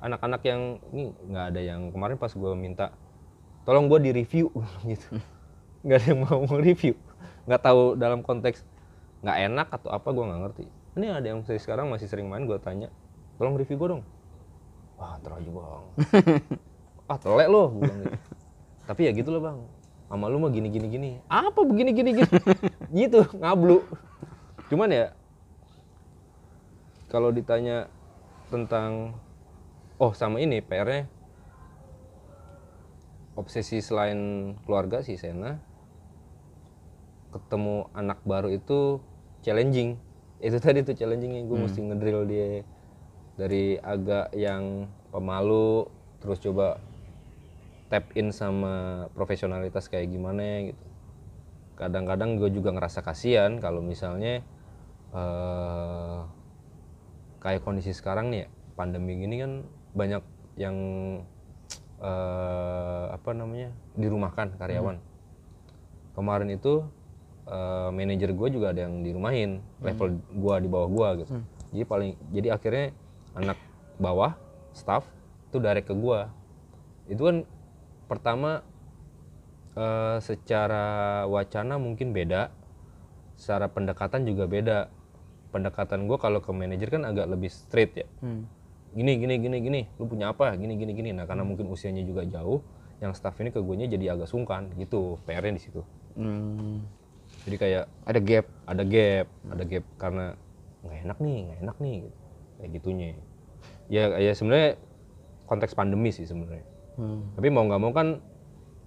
Anak-anak yang ini nggak ada yang kemarin pas gue minta, tolong gue di review [LAUGHS] gitu. [LAUGHS] Nggak ada yang mau review. Nggak tahu dalam konteks nggak enak atau apa gue nggak ngerti. Ini ada yang saya sekarang masih sering main gue tanya, tolong review gue dong. Wah terlalu bang. [LAUGHS] ah telek lo, gua bilang gitu. Tapi ya gitu loh bang. Sama lu mah gini gini gini. Apa begini gini gini? [LAUGHS] gitu ngablu. Cuman ya kalau ditanya tentang oh sama ini PR-nya obsesi selain keluarga si Sena ketemu anak baru itu challenging. Itu tadi tuh challengingnya gue mesti ngedrill dia. Dari agak yang pemalu terus coba tap in sama profesionalitas kayak gimana gitu. Kadang-kadang gue juga ngerasa kasihan kalau misalnya eh kayak kondisi sekarang nih ya pandemi gini kan banyak yang eh apa namanya dirumahkan karyawan. Kemarin itu eh, manajer gue juga ada yang dirumahin level gue di bawah gue gitu. Jadi paling jadi akhirnya anak bawah staff itu direct ke gue itu kan pertama eh, secara wacana mungkin beda secara pendekatan juga beda. Pendekatan gue kalau ke manajer kan agak lebih straight ya. Hmm. gini gini gini gini lu punya apa? Gini gini gini. Nah karena mungkin usianya juga jauh yang staff ini ke gue jadi agak sungkan gitu PR-nya di situ. Hmm. Jadi kayak Ada gap. ada gap ada gap karena nggak enak nih nggak enak nih gitu. kayak gitunya. Ya ya sebenarnya konteks pandemi sih sebenarnya. Hmm. tapi mau nggak mau kan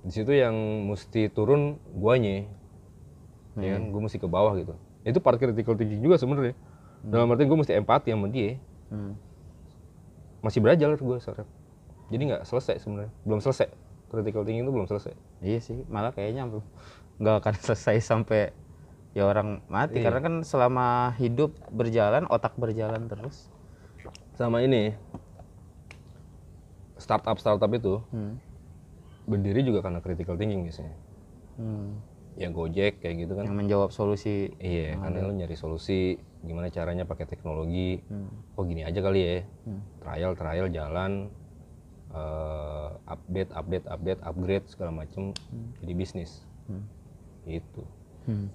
di situ yang mesti turun guanya ya kan? Gue mesti ke bawah gitu. Itu part critical thinking juga sebenarnya. Dalam arti gue mesti empati sama dia. Hmm. masih belajar gue sekarang. Jadi nggak selesai sebenarnya. Belum selesai. Critical thinking itu belum selesai. Iya sih, malah kayaknya nggak akan [LAUGHS] selesai sampai ya orang mati Iya. karena kan selama hidup berjalan otak berjalan terus. sama ini startup startup itu Hmm. berdiri juga karena critical thinking biasanya Hmm. ya Gojek kayak gitu kan Yang menjawab solusi. iya karena lu nyari solusi gimana caranya pakai teknologi Hmm. oh gini aja kali ya Hmm. trial trial jalan eh, update update update upgrade segala macem jadi bisnis Hmm. Gitu Hmm.